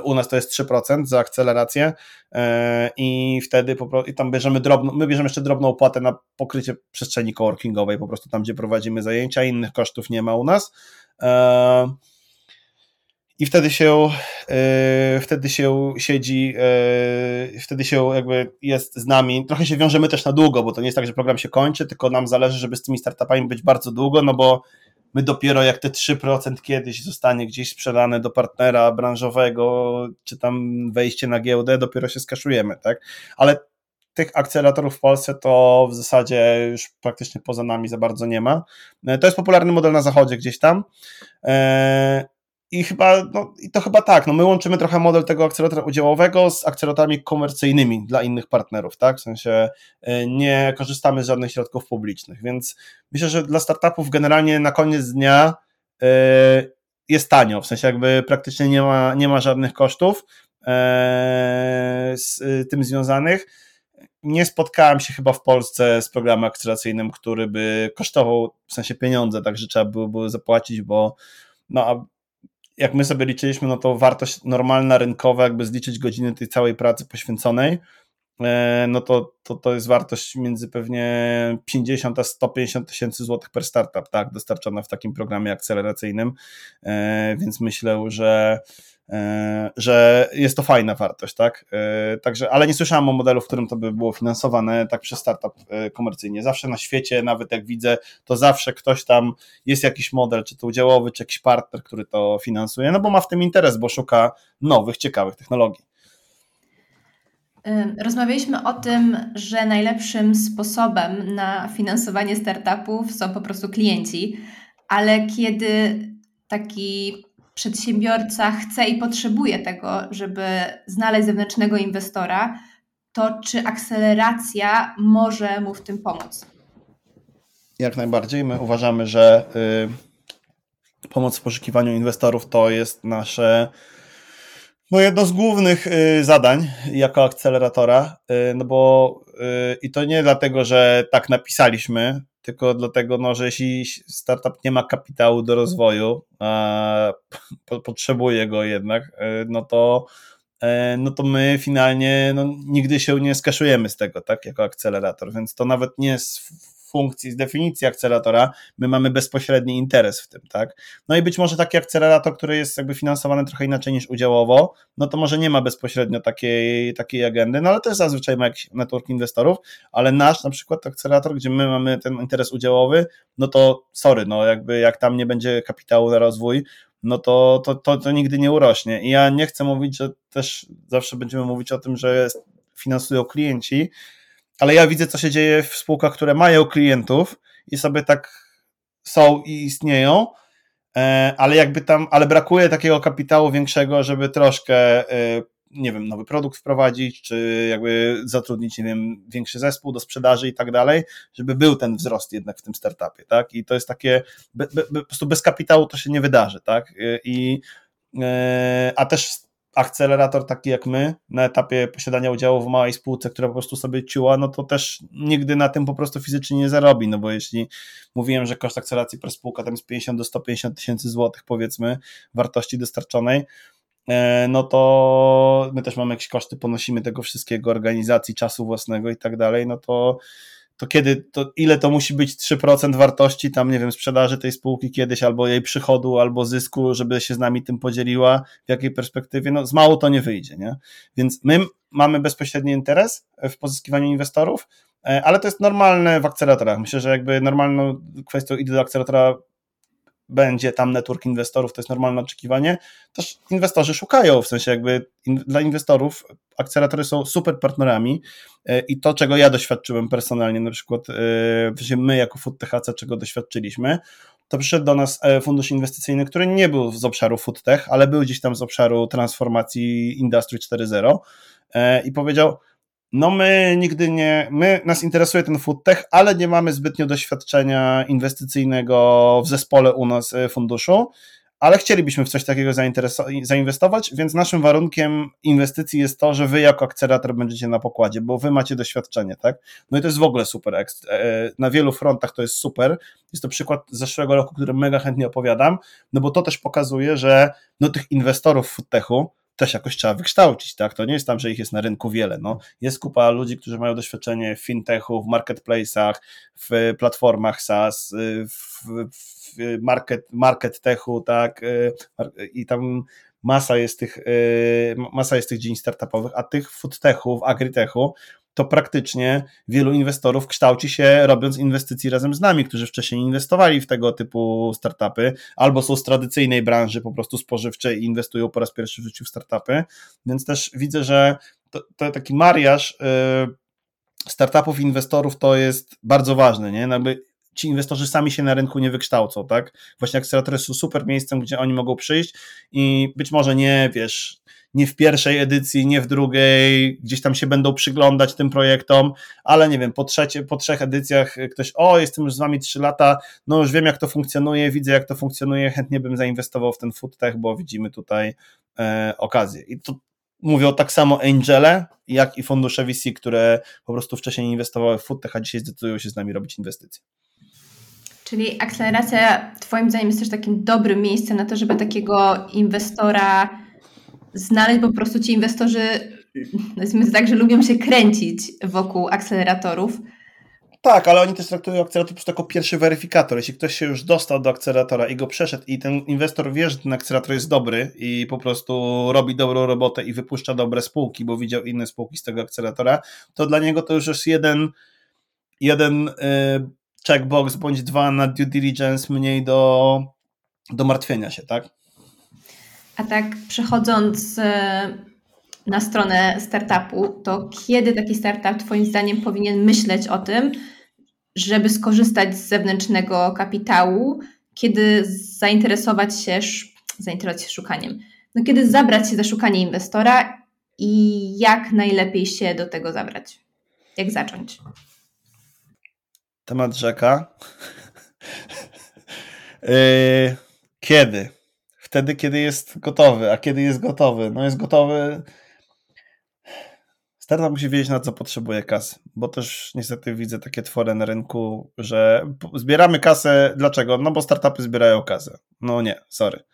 u nas to jest 3% za akcelerację e, i wtedy po prostu, i tam bierzemy drobną, my bierzemy jeszcze drobną opłatę na pokrycie przestrzeni coworkingowej, po prostu tam, gdzie prowadzimy zajęcia, innych kosztów nie ma u nas. E, I wtedy się, e, wtedy się siedzi, wtedy się jakby jest z nami. Trochę się wiążemy też na długo, bo to nie jest tak, że program się kończy, tylko nam zależy, żeby z tymi startupami być bardzo długo, no bo my dopiero jak te 3% kiedyś zostanie gdzieś sprzedane do partnera branżowego, czy tam wejście na giełdę, dopiero się skaszujemy, tak? Ale tych akceleratorów w Polsce to w zasadzie już praktycznie poza nami za bardzo nie ma. E, to jest popularny model na zachodzie gdzieś tam. E, i chyba, no, i to chyba tak, no my łączymy trochę model tego akceleratora udziałowego z akceleratorami komercyjnymi dla innych partnerów, tak? W sensie y, nie korzystamy z żadnych środków publicznych, więc myślę, że dla startupów generalnie na koniec dnia y, jest tanio, w sensie jakby praktycznie nie ma, nie ma żadnych kosztów y, z tym związanych. Nie spotkałem się chyba w Polsce z programem akceleracyjnym, który by kosztował w sensie pieniądze, także trzeba było, było zapłacić, bo no, jak my sobie liczyliśmy, no to wartość normalna, rynkowa, jakby zliczyć godziny tej całej pracy poświęconej, e, no to, to, to jest wartość między pewnie 50 a 150 tysięcy złotych per startup, tak, dostarczona w takim programie akceleracyjnym, e, więc myślę, że że jest to fajna wartość, tak? E, także, ale nie słyszałem o modelu, w którym to by było finansowane tak przez startup e, komercyjnie. Zawsze na świecie, nawet jak widzę, to zawsze ktoś tam jest jakiś model, czy to udziałowy, czy jakiś partner, który to finansuje, no bo ma w tym interes, bo szuka nowych, ciekawych technologii. Rozmawialiśmy o tym, że najlepszym sposobem na finansowanie startupów są po prostu klienci, ale kiedy taki przedsiębiorca chce i potrzebuje tego, żeby znaleźć zewnętrznego inwestora, to czy akceleracja może mu w tym pomóc? Jak najbardziej. My uważamy, że y, pomoc w poszukiwaniu inwestorów to jest nasze no jedno z głównych y, zadań jako akceleratora, y, no bo y, i to nie dlatego, że tak napisaliśmy, tylko dlatego, no, że jeśli startup nie ma kapitału do rozwoju, a po, potrzebuje go jednak, no to, no to my finalnie no, nigdy się nie skaszujemy z tego, tak, jako akcelerator, więc to nawet nie jest funkcji, z definicji akceleratora, my mamy bezpośredni interes w tym, tak? No i być może taki akcelerator, który jest jakby finansowany trochę inaczej niż udziałowo, no to może nie ma bezpośrednio takiej, takiej agendy, no ale też zazwyczaj ma jakiś network inwestorów, ale nasz na przykład akcelerator, gdzie my mamy ten interes udziałowy, no to sorry, no jakby jak tam nie będzie kapitału na rozwój, no to, to, to, to nigdy nie urośnie. I ja nie chcę mówić, że też zawsze będziemy mówić o tym, że finansują klienci, ale ja widzę, co się dzieje w spółkach, które mają klientów i sobie tak są i istnieją, e, ale jakby tam, ale brakuje takiego kapitału większego, żeby troszkę, e, nie wiem, nowy produkt wprowadzić, czy jakby zatrudnić, nie wiem, większy zespół do sprzedaży i tak dalej, żeby był ten wzrost jednak w tym startupie, tak? I to jest takie, be, be, po prostu bez kapitału to się nie wydarzy, tak? E, I, a też akcelerator taki jak my, na etapie posiadania udziału w małej spółce, która po prostu sobie ciuła, no to też nigdy na tym po prostu fizycznie nie zarobi, no bo jeśli mówiłem, że koszt akceleracji per spółka tam jest 50 do 150 tysięcy złotych powiedzmy wartości dostarczonej, e, no to my też mamy jakieś koszty, ponosimy tego wszystkiego, organizacji, czasu własnego i tak dalej, no to to kiedy, to ile to musi być 3% wartości tam, nie wiem, sprzedaży tej spółki kiedyś, albo jej przychodu, albo zysku, żeby się z nami tym podzieliła, w jakiej perspektywie, no z mało to nie wyjdzie, nie? Więc my mamy bezpośredni interes w pozyskiwaniu inwestorów, e, ale to jest normalne w akceleratorach. Myślę, że jakby normalną kwestią idę do akceleratora będzie tam network inwestorów, to jest normalne oczekiwanie. Też inwestorzy szukają, w sensie jakby in, dla inwestorów akceleratory są super partnerami e, i to, czego ja doświadczyłem personalnie, na przykład e, my jako FoodTech czego doświadczyliśmy, to przyszedł do nas e, fundusz inwestycyjny, który nie był z obszaru FoodTech, ale był gdzieś tam z obszaru transformacji Industry 4.0 i powiedział, no my nigdy nie, my, nas interesuje ten food tech, ale nie mamy zbytnio doświadczenia inwestycyjnego w zespole u nas e, funduszu, ale chcielibyśmy w coś takiego zainwestować, więc naszym warunkiem inwestycji jest to, że wy jako akcelerator będziecie na pokładzie, bo wy macie doświadczenie, tak? No i to jest w ogóle super. E, na wielu frontach to jest super. Jest to przykład z zeszłego roku, który mega chętnie opowiadam, no bo to też pokazuje, że no tych inwestorów w foodtechu też jakoś trzeba wykształcić, tak? To nie jest tam, że ich jest na rynku wiele. No, jest kupa ludzi, którzy mają doświadczenie w fintechu, w marketplace'ach, w platformach SaaS, w, w market, market techu, tak? I tam masa jest tych, masa jest tych dziedzin startupowych, a tych foodtechu, w agritechu to praktycznie wielu inwestorów kształci się robiąc inwestycji razem z nami, którzy wcześniej inwestowali w tego typu startupy, albo są z tradycyjnej branży po prostu spożywczej i inwestują po raz pierwszy w życiu w startupy, więc też widzę, że to, to taki mariaż yy, startupów inwestorów to jest bardzo ważny, nie? No jakby ci inwestorzy sami się na rynku nie wykształcą, tak? Właśnie akceleratory są super miejscem, gdzie oni mogą przyjść i być może nie, wiesz, nie w pierwszej edycji, nie w drugiej, gdzieś tam się będą przyglądać tym projektom, ale nie wiem, po, trzecie, po trzech edycjach ktoś, o, jestem już z wami trzy lata, no już wiem jak to funkcjonuje, widzę jak to funkcjonuje, chętnie bym zainwestował w ten foodtech, bo widzimy tutaj e, okazję. I to mówią tak samo Angele, jak i fundusze VC, które po prostu wcześniej inwestowały w foodtech, a dzisiaj zdecydują się z nami robić inwestycje. Czyli akceleracja, Twoim zdaniem, jest też takim dobrym miejscem na to, żeby takiego inwestora znaleźć, po prostu ci inwestorzy, nazwijmy to tak, że lubią się kręcić wokół akceleratorów. Tak, ale oni też traktują akcelerator jako pierwszy weryfikator. Jeśli ktoś się już dostał do akceleratora i go przeszedł i ten inwestor wie, że ten akcelerator jest dobry i po prostu robi dobrą robotę i wypuszcza dobre spółki, bo widział inne spółki z tego akceleratora, to dla niego to już jest jeden, jeden y, checkbox bądź dwa na due diligence mniej do, do martwienia się, tak? A tak przechodząc e, na stronę startupu, to kiedy taki startup Twoim zdaniem powinien myśleć o tym, żeby skorzystać z zewnętrznego kapitału, kiedy zainteresować się zainteresować się szukaniem. No kiedy zabrać się za szukanie inwestora i jak najlepiej się do tego zabrać? Jak zacząć? Temat rzeka. Yy, (laughs) kiedy? Wtedy, kiedy jest gotowy. A kiedy jest gotowy? No jest gotowy. Startup musi wiedzieć, na co potrzebuje kasy, bo też niestety widzę takie twory na rynku, że zbieramy kasę. Dlaczego? No bo startupy zbierają kasę. No nie, sorry.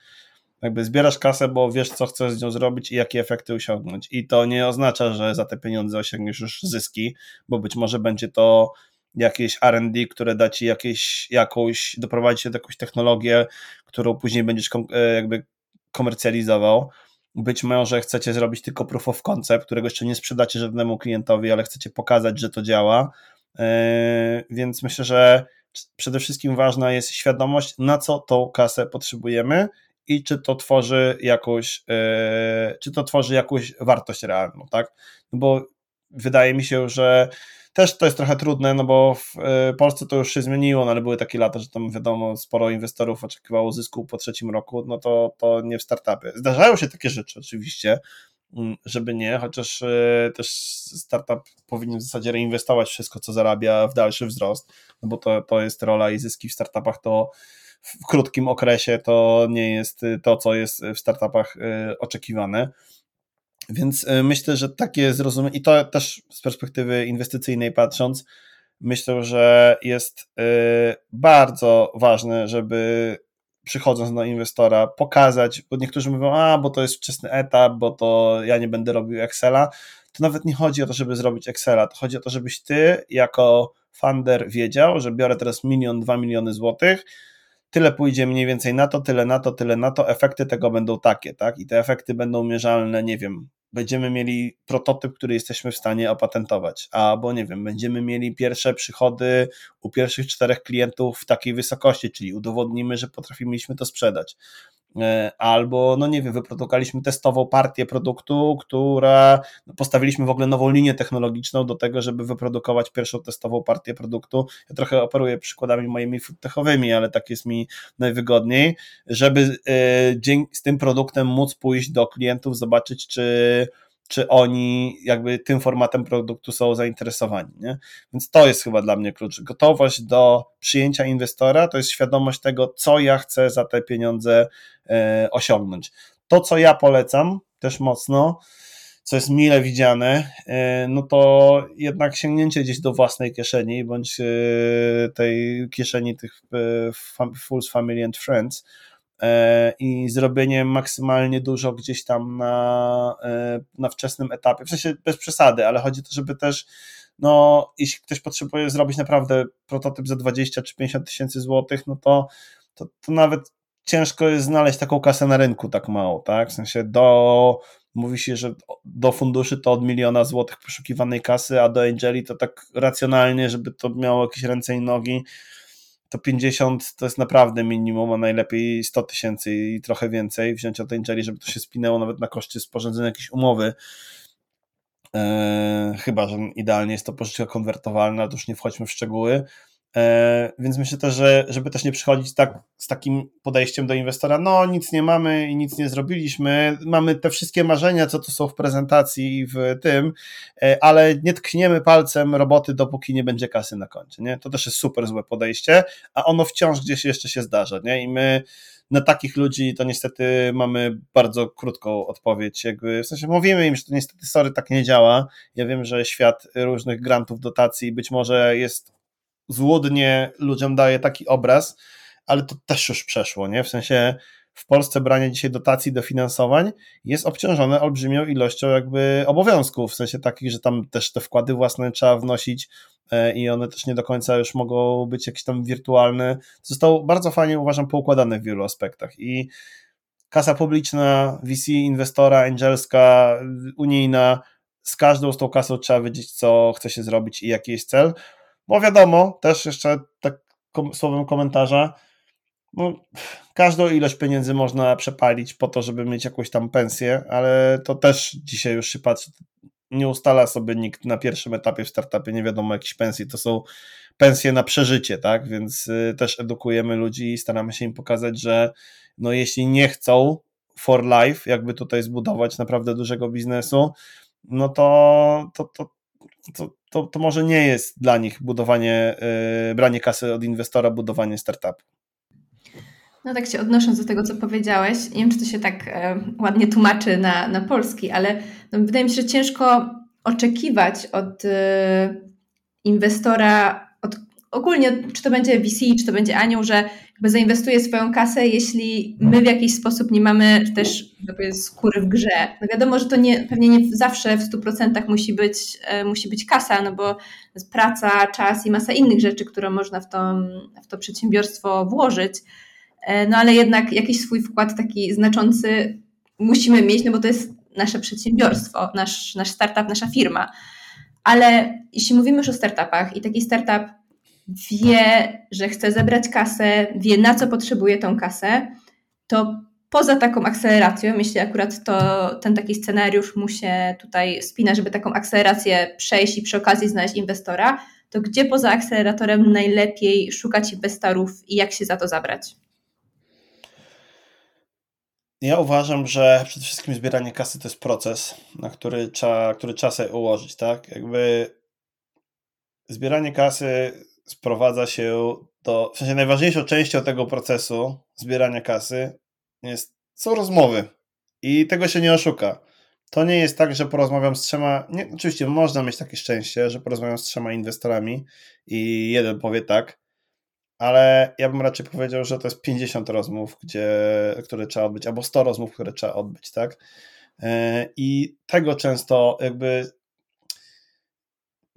Jakby zbierasz kasę, bo wiesz, co chcesz z nią zrobić i jakie efekty osiągnąć. I to nie oznacza, że za te pieniądze osiągniesz już zyski, bo być może będzie to jakieś R&D, które da ci jakieś, jakąś, doprowadzi cię do jakąś technologię, którą później będziesz e, jakby komercjalizował. Być może chcecie zrobić tylko proof of concept, którego jeszcze nie sprzedacie żadnemu klientowi, ale chcecie pokazać, że to działa. E, więc myślę, że przede wszystkim ważna jest świadomość, na co tą kasę potrzebujemy i czy to tworzy jakąś, e, czy to tworzy jakąś wartość realną, tak? No bo wydaje mi się, że też to jest trochę trudne, no bo w e, Polsce to już się zmieniło, no ale były takie lata, że tam wiadomo, sporo inwestorów oczekiwało zysku po trzecim roku, no to, to nie w startupie. Zdarzają się takie rzeczy oczywiście, mm, żeby nie, chociaż e, też startup powinien w zasadzie reinwestować wszystko, co zarabia w dalszy wzrost, no bo to, to jest rola i zyski w startupach to w krótkim okresie to nie jest to, co jest w startupach oczekiwane. Więc e, myślę, że takie zrozumienie, i to też z perspektywy inwestycyjnej patrząc, myślę, że jest e, bardzo ważne, żeby przychodząc do inwestora pokazać, bo niektórzy mówią, a bo to jest wczesny etap, bo to ja nie będę robił Excela. To nawet nie chodzi o to, żeby zrobić Excela, to chodzi o to, żebyś ty jako funder wiedział, że biorę teraz milion, dwa miliony złotych, tyle pójdzie mniej więcej na to, tyle na to, tyle na to, efekty tego będą takie, tak? I te efekty będą mierzalne, nie wiem, będziemy mieli prototyp, który jesteśmy w stanie opatentować, albo nie wiem, będziemy mieli pierwsze przychody u pierwszych czterech klientów w takiej wysokości, czyli udowodnimy, że potrafiliśmy to sprzedać. E, albo, no nie wiem, wyprodukowaliśmy testową partię produktu, która no, postawiliśmy w ogóle nową linię technologiczną do tego, żeby wyprodukować pierwszą testową partię produktu. Ja trochę operuję przykładami moimi foodtechowymi, ale tak jest mi najwygodniej, żeby e, z tym produktem móc pójść do klientów, zobaczyć, czy czy oni jakby tym formatem produktu są zainteresowani. Nie? Więc to jest chyba dla mnie klucz. Gotowość do przyjęcia inwestora to jest świadomość tego, co ja chcę za te pieniądze e, osiągnąć. To, co ja polecam też mocno, co jest mile widziane, e, no to jednak sięgnięcie gdzieś do własnej kieszeni, bądź e, tej kieszeni tych Fools Family and Friends, i zrobienie maksymalnie dużo gdzieś tam na, e, na wczesnym etapie, w sensie bez przesady, ale chodzi o to, żeby też no, jeśli ktoś potrzebuje zrobić naprawdę prototyp za 20 czy 50 tysięcy złotych, no to, to, to nawet ciężko jest znaleźć taką kasę na rynku tak mało, tak? W sensie do, mówi się, że do funduszy to od miliona złotych poszukiwanej kasy, a do Angeli to tak racjonalnie, żeby to miało jakieś ręce i nogi, to 50 to jest naprawdę minimum, a najlepiej 100 tysięcy i trochę więcej wziąć od Angeli, żeby to się spinęło nawet na koszty sporządzenia jakiejś umowy. Eee, chyba, że idealnie jest to pożyczka konwertowalna, to już nie wchodźmy w szczegóły. E, więc myślę też, że żeby też nie przychodzić tak, z takim podejściem do inwestora, no nic nie mamy i nic nie zrobiliśmy, mamy te wszystkie marzenia, co tu są w prezentacji i w tym, e, ale nie tkniemy palcem roboty, dopóki nie będzie kasy na koncie, nie? To też jest super złe podejście, a ono wciąż gdzieś jeszcze się zdarza, nie? I my na takich ludzi to niestety mamy bardzo krótką odpowiedź. Jakby, w sensie mówimy im, że to niestety sorry, tak nie działa. Ja wiem, że świat różnych grantów, dotacji być może jest złudnie ludziom daje taki obraz, ale to też już przeszło, nie? W sensie w Polsce branie dzisiaj dotacji, dofinansowań jest obciążone olbrzymią ilością jakby obowiązków, w sensie takich, że tam też te wkłady własne trzeba wnosić e, i one też nie do końca już mogą być jakieś tam wirtualne. Zostało bardzo fajnie, uważam, poukładane w wielu aspektach i kasa publiczna, VC, inwestora, angelska, unijna, z każdą z tą kasą trzeba wiedzieć, co chce się zrobić i jaki jest cel, bo wiadomo, też jeszcze tak słowem komentarza, no, każdą ilość pieniędzy można przepalić po to, żeby mieć jakąś tam pensję, ale to też dzisiaj już się patrzy, nie ustala sobie nikt na pierwszym etapie w startupie, nie wiadomo jakiejś pensji, to są pensję na przeżycie, tak? Więc też edukujemy ludzi i staramy się im pokazać, że no jeśli nie chcą for life, jakby tutaj zbudować naprawdę dużego biznesu, no to, to, to, to, to, to może nie jest dla nich budowanie, yy, branie kasy od inwestora, budowanie startupu. No tak się odnosząc do tego, co powiedziałeś, nie wiem, czy to się tak e, ładnie tłumaczy na, na polski, ale no, wydaje mi się, że ciężko oczekiwać od e, inwestora, ogólnie, czy to będzie VC, czy to będzie anioł, że jakby zainwestuje swoją kasę, jeśli my w jakiś sposób nie mamy też jakby skóry w grze. No wiadomo, że to nie, pewnie nie zawsze w 100% musi być, e, musi być kasa, no bo jest praca, czas i masa innych rzeczy, które można w to, w to przedsiębiorstwo włożyć. E, no ale jednak jakiś swój wkład taki znaczący musimy mieć, no bo to jest nasze przedsiębiorstwo, nasz, nasz startup, nasza firma. Ale jeśli mówimy już o startupach i taki startup wie, że chce zebrać kasę, wie na co potrzebuje tą kasę, to poza taką akceleracją, jeśli akurat to ten taki scenariusz mu się tutaj spina, żeby taką akcelerację przejść i przy okazji znaleźć inwestora, to gdzie poza akceleratorem najlepiej szukać inwestorów i jak się za to zabrać? Ja uważam, że przede wszystkim zbieranie kasy to jest proces, na który trzeba, który trzeba sobie ułożyć, tak? Jakby zbieranie kasy sprowadza się do, w sensie najważniejszą częścią tego procesu zbierania kasy jest, są rozmowy i tego się nie oszuka. To nie jest tak, że porozmawiam z trzema, nie, oczywiście można mieć takie szczęście, że porozmawiam z trzema inwestorami i jeden powie tak, ale ja bym raczej powiedział, że to jest 50 rozmów, gdzie, które trzeba odbyć, albo 100 rozmów, które trzeba odbyć, tak? E, I tego często jakby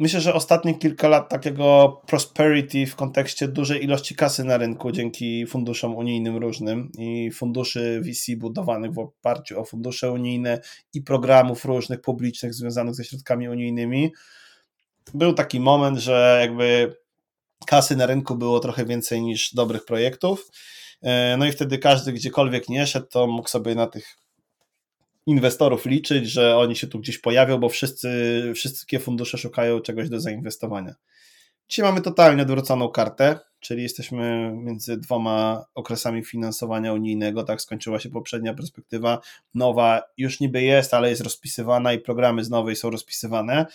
Myślę, że ostatnie kilka lat takiego prosperity w kontekście dużej ilości kasy na rynku dzięki funduszom unijnym różnym i funduszy VC budowanych w oparciu o fundusze unijne i programów różnych publicznych związanych ze środkami unijnymi. Był taki moment, że jakby kasy na rynku było trochę więcej niż dobrych projektów. E, no i wtedy każdy gdziekolwiek nie szedł, to mógł sobie na tych inwestorów liczyć, że oni się tu gdzieś pojawią, bo wszyscy, wszystkie fundusze szukają czegoś do zainwestowania. Dzisiaj mamy totalnie odwróconą kartę, czyli jesteśmy między dwoma okresami finansowania unijnego, tak skończyła się poprzednia perspektywa, nowa już niby jest, ale jest rozpisywana i programy z nowej są rozpisywane,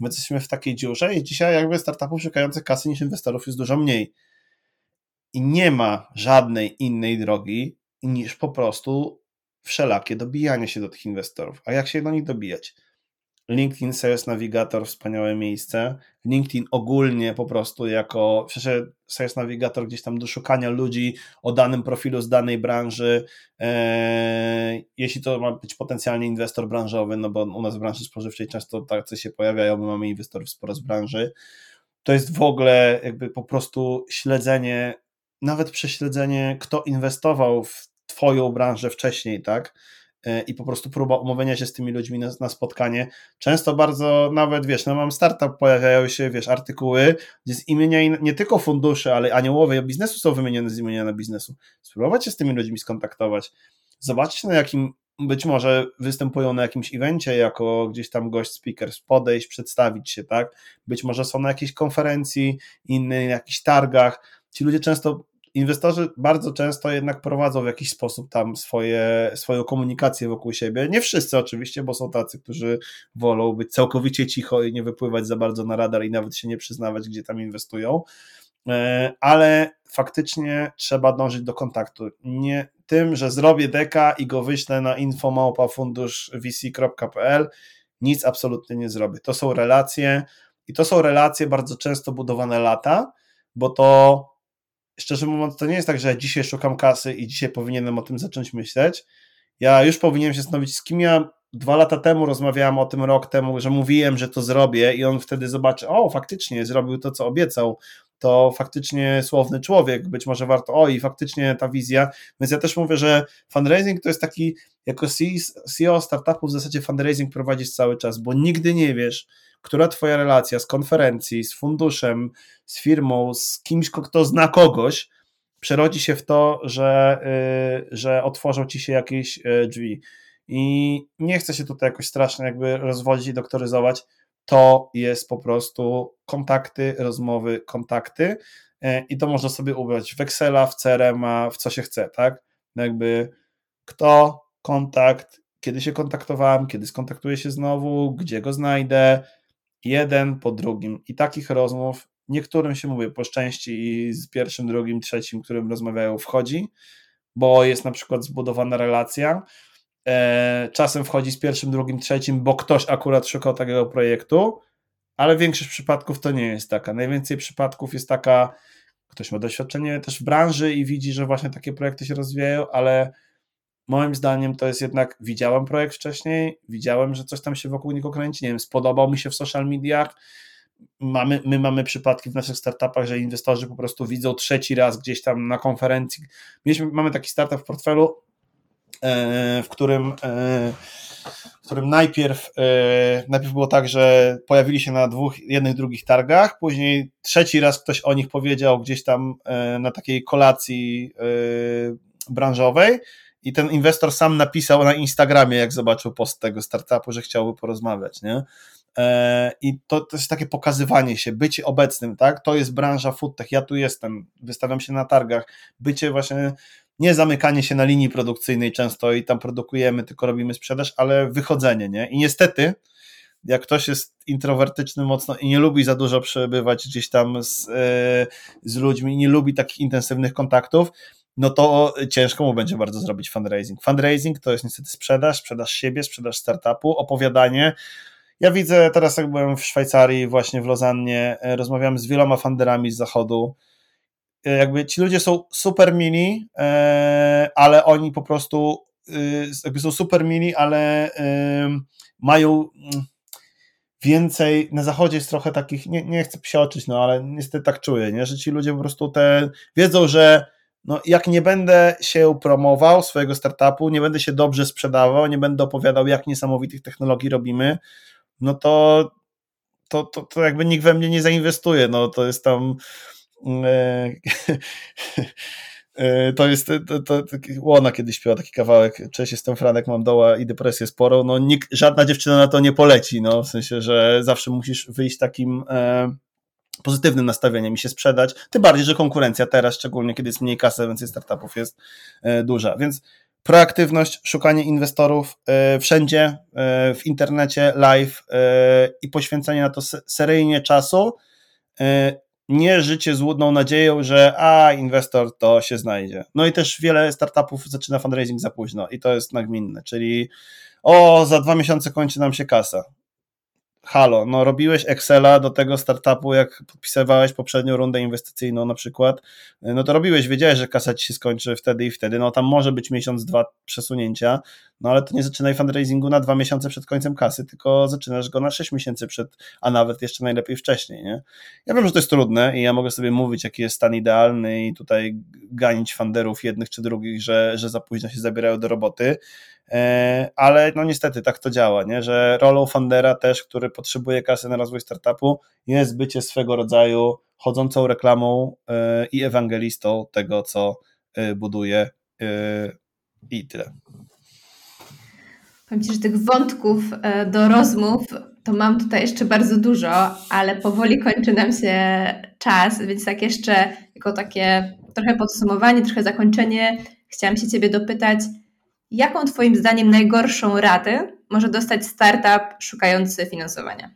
My jesteśmy w takiej dziurze i dzisiaj jakby startupów szukających kasy niż inwestorów jest dużo mniej. I nie ma żadnej innej drogi niż po prostu wszelakie dobijanie się do tych inwestorów. A jak się do nich dobijać? LinkedIn Sales Navigator, wspaniałe miejsce. LinkedIn ogólnie po prostu jako, Sales Navigator gdzieś tam do szukania ludzi o danym profilu z danej branży, eee, jeśli to ma być potencjalnie inwestor branżowy, no bo u nas w branży spożywczej często tacy się pojawiają, my mamy inwestorów sporo z branży, to jest w ogóle jakby po prostu śledzenie, nawet prześledzenie, kto inwestował w twoją branżę wcześniej, tak? E, i po prostu próba umówienia się z tymi ludźmi na, na, spotkanie. Często bardzo nawet, wiesz, no mam startup, pojawiają się, wiesz, artykuły, gdzie z imienia nie tylko fundusze, ale aniołowie biznesu są wymienione z imienia biznesu. Spróbować się z tymi ludźmi skontaktować, zobaczyć na jakim być może występują na jakimś evencie jako gdzieś tam gość speaker, podejść, przedstawić się, tak? Być może są na jakiejś konferencji, innej, na jakichś targach. Ci ludzie często inwestorzy bardzo często jednak prowadzą w jakiś sposób tam swoje, swoją komunikację wokół siebie. Nie wszyscy oczywiście, bo są tacy, którzy wolą być całkowicie cicho i nie wypływać za bardzo na radar i nawet się nie przyznawać, gdzie tam inwestują. E, ale faktycznie trzeba dążyć do kontaktu. Nie tym, że zrobię deka i go wyślę na infomałpafunduszvc.pl, nic absolutnie nie zrobię. To są relacje i to są relacje bardzo często budowane lata, bo to szczerze mówiąc, to nie jest tak, że dzisiaj szukam kasy i dzisiaj powinienem o tym zacząć myśleć. Ja już powinienem się zastanowić, z kim ja dwa lata temu rozmawiałem o tym, rok temu, że mówiłem, że to zrobię i on wtedy zobaczy, o, faktycznie zrobił to, co obiecał, to faktycznie słowny człowiek, być może warto, o i faktycznie ta wizja, więc ja też mówię, że fundraising to jest taki, jako CEO startupu w zasadzie fundraising prowadzisz cały czas, bo nigdy nie wiesz, która twoja relacja z konferencji, z funduszem, z firmą, z kimś, kto zna kogoś, przerodzi się w to, że, yy, że otworzą ci się jakieś yy, drzwi. I nie chcę się tutaj jakoś strasznie jakby rozwodzić i doktoryzować. To jest po prostu kontakty, rozmowy, kontakty e, i to można sobie ubrać w Excela, w crm w co się chce, tak? No jakby kto, kontakt, kiedy się kontaktowałem, kiedy skontaktuję się znowu, gdzie go znajdę, jeden po drugim. I takich rozmów niektórym się mówię po szczęści i z pierwszym, drugim, trzecim, którym rozmawiają, wchodzi, bo jest na przykład zbudowana relacja. E, czasem wchodzi z pierwszym, drugim, trzecim, bo ktoś akurat szukał takiego projektu, ale większość przypadków to nie jest taka. Najwięcej przypadków jest taka, ktoś ma doświadczenie też w branży i widzi, że właśnie takie projekty się rozwijają, ale moim zdaniem to jest jednak, widziałem projekt wcześniej, widziałem, że coś tam się wokół niego kręci, nie wiem, spodobał mi się w social mediach, mamy, my mamy przypadki w naszych startupach, że inwestorzy po prostu widzą trzeci raz gdzieś tam na konferencji. Mieliśmy, mamy taki startup w portfelu, w którym, e, w którym najpierw, e, najpierw było tak, że pojawili się na dwóch, jednych, drugich targach, później trzeci raz ktoś o nich powiedział gdzieś tam na takiej kolacji branżowej i ten inwestor sam napisał na Instagramie, jak zobaczył post tego startupu, że chciałby porozmawiać, nie? E, I to, to jest takie pokazywanie się, bycie obecnym, tak? To jest branża foodtech, ja tu jestem, wystawiam się na targach, bycie właśnie, nie zamykanie się na linii produkcyjnej często i tam produkujemy, tylko robimy sprzedaż, ale wychodzenie, nie? I niestety, jak ktoś jest introwertyczny mocno i nie lubi za dużo przebywać gdzieś tam z, e, z ludźmi, nie lubi takich intensywnych kontaktów, no to ciężko mu będzie bardzo zrobić fundraising. Fundraising to jest niestety sprzedaż, sprzedaż siebie, sprzedaż startupu, opowiadanie. Ja widzę teraz, jak byłem w Szwajcarii, właśnie w Lozannie, e, rozmawiam z wieloma funderami z zachodu. E, jakby ci ludzie są super mini, e, ale oni po prostu jakby są super mini, ale mają mm, więcej, na zachodzie jest trochę takich, nie, nie chcę psioczyć, no ale niestety tak czuję, nie? że ci ludzie po prostu te wiedzą, że no, jak nie będę się promował swojego startupu, nie będę się dobrze sprzedawał, nie będę opowiadał, jak niesamowitych technologii robimy, no to, to, to, to jakby nikt we mnie nie zainwestuje. No, to jest tam. E, (laughs) e, to jest, to, to, to, Łona kiedyś śpiewa taki kawałek, cześć, jestem Franek, mam doła i depresję sporą, no nikt, żadna dziewczyna na to nie poleci, no, w sensie, że zawsze musisz wyjść takim e, pozytywnym nastawieniem i się sprzedać, tym bardziej, że konkurencja teraz, szczególnie kiedy jest mniej kasy, więcej startupów jest e, duża, więc proaktywność, szukanie inwestorów e, wszędzie, e, w internecie, live i poświęcenie na to seryjnie czasu, nie życie złudną nadzieją, że a, inwestor to się znajdzie. No i też wiele startupów zaczyna fundraising za późno i to jest nagminne, czyli o, za dwa miesiące kończy nam się kasa halo, no robiłeś Excela do tego startupu, jak podpisywałeś poprzednią rundę inwestycyjną na przykład, no to robiłeś, wiedziałeś, że kasa ci się skończy wtedy i wtedy, no tam może być miesiąc, dwa przesunięcia, no ale to nie zaczynaj fundraisingu na dwa miesiące przed końcem kasy, tylko zaczynasz go na sześć miesięcy przed, a nawet jeszcze najlepiej wcześniej, nie? Ja wiem, że to jest trudne i ja mogę sobie mówić, jaki jest stan idealny i tutaj ganić funderów jednych czy drugich, że, że za późno się zabierają do roboty, ale no niestety tak to działa, nie? że rolą fundera też, który potrzebuje kasy na rozwój startupu jest bycie swego rodzaju chodzącą reklamą e, i ewangelistą tego, co e, buduje i tyle. Powiem Ci, że tych wątków do rozmów to mam tutaj jeszcze bardzo dużo, ale powoli kończy nam się czas, więc tak jeszcze jako takie trochę podsumowanie, trochę zakończenie chciałam się Ciebie dopytać, Jaką Twoim zdaniem najgorszą radę może dostać startup szukający finansowania?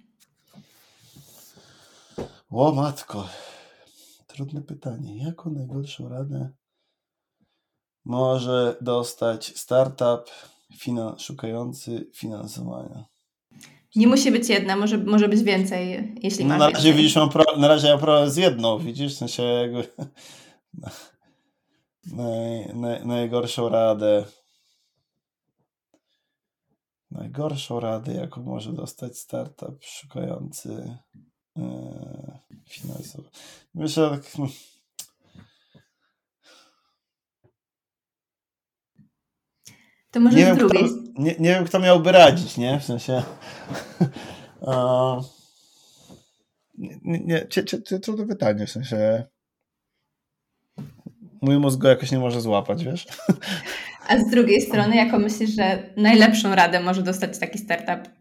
O matko, trudne pytanie. Jaką najgorszą radę może dostać startup finan szukający finansowania? Nie musi być jedna, może, może być więcej, jeśli masz no, na razie widzisz, mam pro, na razie mam problem z jedną, widzisz, w sensie jakby (laughs) naj, naj, najgorszą radę. Najgorszą radę, jaką może dostać startup szukający e, finansów. Myślę, tak, hmm. To może nie wiem, kto, nie, nie, wiem, kto miałby radzić, nie? W sensie. (laughs) nie, nie, nie, trudne pytanie, w sensie. Mój mózg go jakoś nie może złapać, wiesz? (laughs) A z drugiej strony, jako myślisz, że najlepszą radę może dostać taki startup?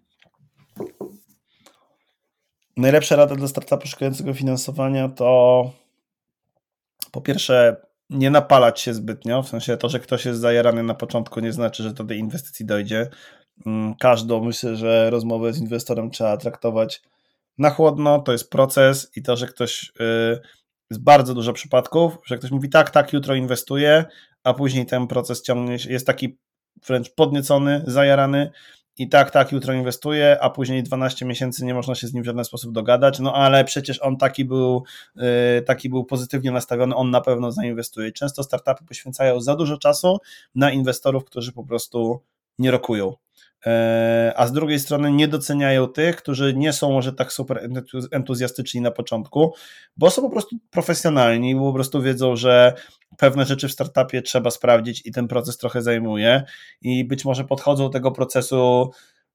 najlepsza rada dla startupu szukającego finansowania to po pierwsze nie napalać się zbytnio, w sensie to, że ktoś jest zajarany na początku nie znaczy, że do tej inwestycji dojdzie. Mm, każdą, myślę, że rozmowę z inwestorem trzeba traktować na chłodno, to jest proces i to, że ktoś, y, jest bardzo dużo przypadków, że ktoś mówi tak, tak, jutro inwestuje, a później ten proces ciągnie się, jest taki wręcz podniecony, zajarany i tak, tak, jutro inwestuje, a później 12 miesięcy nie można się z nim w żaden sposób dogadać, no ale przecież on taki był, y, taki był pozytywnie nastawiony, on na pewno zainwestuje. Często startupy poświęcają za dużo czasu na inwestorów, którzy po prostu nie rokują. E, a z drugiej strony nie doceniają tych, którzy nie są może tak super entuzjastyczni na początku, bo są po prostu profesjonalni, bo po prostu wiedzą, że pewne rzeczy w startupie trzeba sprawdzić i ten proces trochę zajmuje i być może podchodzą do tego procesu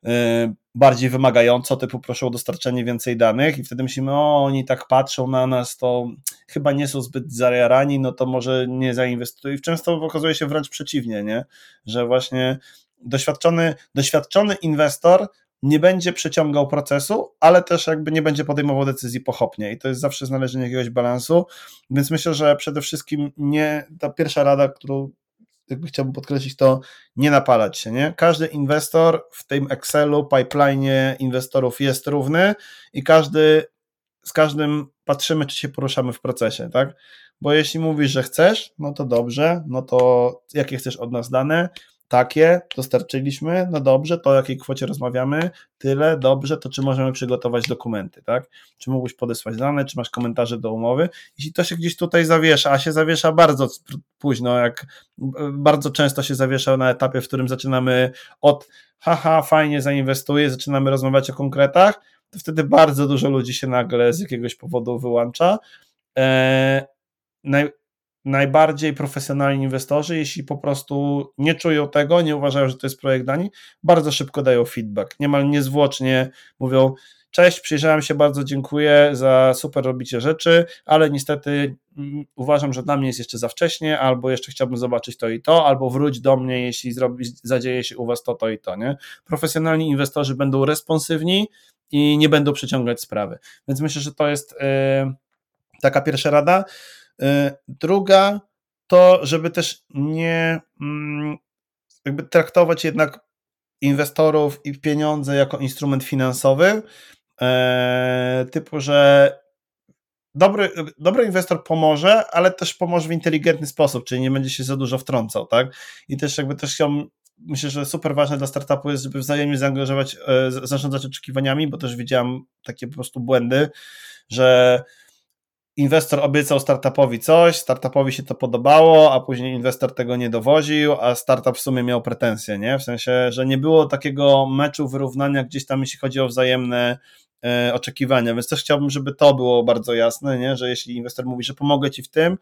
e, bardziej wymagająco, typu proszę o dostarczenie więcej danych i wtedy myślimy, o oni tak patrzą na nas, to chyba nie są zbyt zajarani, no to może nie zainwestują i często okazuje się wręcz przeciwnie, nie? że właśnie doświadczony, doświadczony inwestor nie będzie przeciągał procesu, ale też jakby nie będzie podejmował decyzji pochopnie i to jest zawsze znalezienie jakiegoś balansu, więc myślę, że przede wszystkim nie, ta pierwsza rada, którą jakby chciałbym podkreślić, to nie napalać się, nie? Każdy inwestor w tym Excelu, pipeline inwestorów jest równy i każdy, z każdym patrzymy, czy się poruszamy w procesie, tak? Bo jeśli mówisz, że chcesz, no to dobrze, no to jakie chcesz od nas dane, takie, dostarczyliśmy, no dobrze, to o jakiej kwocie rozmawiamy, tyle, dobrze, to czy możemy przygotować dokumenty, tak? Czy mógłbyś podesłać dane, czy masz komentarze do umowy? Jeśli to się gdzieś tutaj zawiesza, a się zawiesza bardzo późno, jak bardzo często się zawiesza na etapie, w którym zaczynamy od haha, fajnie zainwestuję, zaczynamy rozmawiać o konkretach, to wtedy bardzo dużo ludzi się nagle z jakiegoś powodu wyłącza. Eee, naj, najbardziej profesjonalni inwestorzy, jeśli po prostu nie czują tego, nie uważają, że to jest projekt dla nich, bardzo szybko dają feedback. Niemal niezwłocznie mówią: Cześć, przyjrzałem się, bardzo dziękuję za super robicie rzeczy, ale niestety mm, uważam, że dla mnie jest jeszcze za wcześnie, albo jeszcze chciałbym zobaczyć to i to, albo wróć do mnie, jeśli zrobi, zadzieje się u Was to, to i to. Nie? Profesjonalni inwestorzy będą responsywni i nie będą przeciągać sprawy. Więc myślę, że to jest yy, taka pierwsza rada. Y, druga to, żeby też nie mm, jakby traktować jednak inwestorów i pieniądze jako instrument finansowy, e, typu, że dobry, dobry inwestor pomoże, ale też pomoże w inteligentny sposób, czyli nie będzie się za dużo wtrącał, tak? I też jakby też chciałbym myślę, że super ważne dla startupu jest, żeby wzajemnie zaangażować, e, zarządzać oczekiwaniami, bo też widziałem takie po prostu błędy, że inwestor obiecał startupowi coś, startupowi się to podobało, a później inwestor tego nie dowoził, a startup w sumie miał pretensje, nie? W sensie, że nie było takiego meczu wyrównania gdzieś tam, jeśli chodzi o wzajemne e, oczekiwania, więc też chciałbym, żeby to było bardzo jasne, nie? Że jeśli inwestor mówi, że pomogę ci w tym,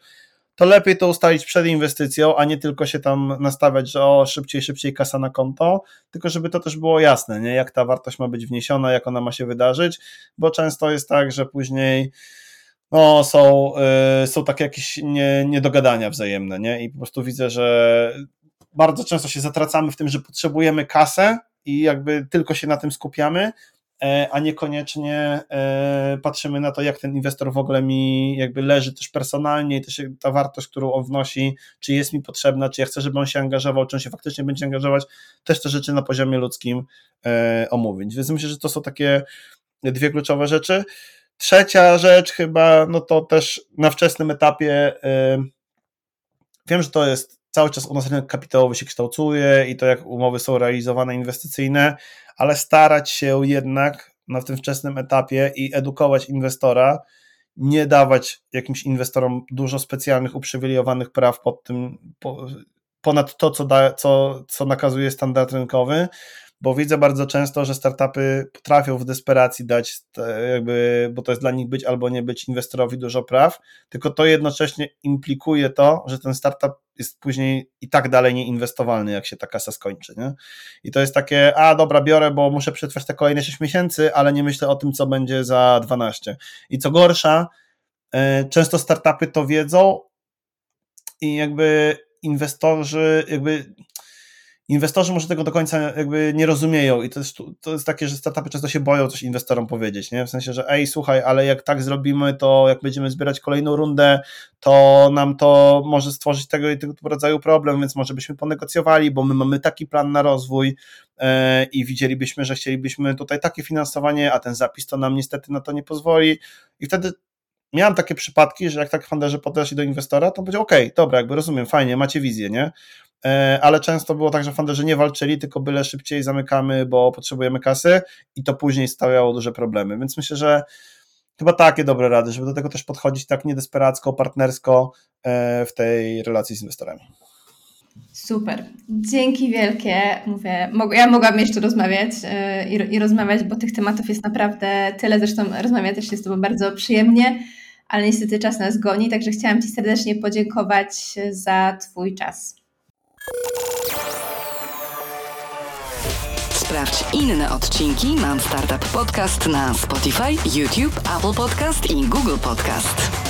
to lepiej to ustalić przed inwestycją, a nie tylko się tam nastawiać, że o szybciej, szybciej kasa na konto, tylko żeby to też było jasne, nie? Jak ta wartość ma być wniesiona, jak ona ma się wydarzyć, bo często jest tak, że później no, są, y, są takie jakieś nie, niedogadania wzajemne, nie? I po prostu widzę, że bardzo często się zatracamy w tym, że potrzebujemy kasę i jakby tylko się na tym skupiamy, e, a niekoniecznie e, patrzymy na to, jak ten inwestor w ogóle mi jakby leży też personalnie i też ta wartość, którą on wnosi, czy jest mi potrzebna, czy ja chcę, żeby on się angażował, czy on się faktycznie będzie angażować, też te rzeczy na poziomie ludzkim e, omówić. Więc myślę, że to są takie dwie kluczowe rzeczy. Trzecia rzecz chyba, no to też na wczesnym etapie wiem, że to jest cały czas u nas rynek kapitałowy się kształtuje i to jak umowy są realizowane inwestycyjne, ale starać się jednak na tym wczesnym etapie i edukować inwestora, nie dawać jakimś inwestorom dużo specjalnych, uprzywilejowanych praw pod tym, ponad to, co, da, co, co nakazuje standard rynkowy, bo widzę bardzo często, że startupy potrafią w desperacji dać, jakby, bo to jest dla nich być albo nie być inwestorowi dużo praw, tylko to jednocześnie implikuje to, że ten startup jest później i tak dalej nieinwestowalny, jak się ta kasa skończy. Nie? I to jest takie, a dobra, biorę, bo muszę przetrwać te kolejne 6 miesięcy, ale nie myślę o tym, co będzie za 12. I co gorsza, e, często startupy to wiedzą i jakby inwestorzy, jakby inwestorzy może tego do końca jakby nie rozumieją i to jest, to jest takie, że startupy często się boją coś inwestorom powiedzieć, nie? W sensie, że ej, słuchaj, ale jak tak zrobimy, to jak będziemy zbierać kolejną rundę, to nam to może stworzyć tego i tego rodzaju problem, więc może byśmy ponegocjowali, bo my mamy taki plan na rozwój yy, i widzielibyśmy, że chcielibyśmy tutaj takie finansowanie, a ten zapis to nam niestety na to nie pozwoli i wtedy miałem takie przypadki, że jak tak funderzy podeszli do inwestora, to powiedział, okay, dobra, jakby rozumiem, fajnie, macie wizję, nie? E, ale często było tak, że funderzy nie walczyli, tylko byle szybciej zamykamy, bo potrzebujemy kasy i to później stawiało duże problemy, więc myślę, że chyba takie dobre rady, żeby do tego też podchodzić tak niedesperacko, partnersko e, w tej relacji z inwestorami. Super. Dzięki wielkie. Mówię, ja mogłabym jeszcze rozmawiać e, i, rozmawiać, bo tych tematów jest naprawdę tyle. Zresztą rozmawiać też jest to bardzo przyjemnie, ale niestety czas nas goni, także chciałam Ci serdecznie podziękować za Twój czas. Sprawdź inne odcinki Mam Startup Podcast na Spotify, YouTube, Apple Podcast i Google Podcast.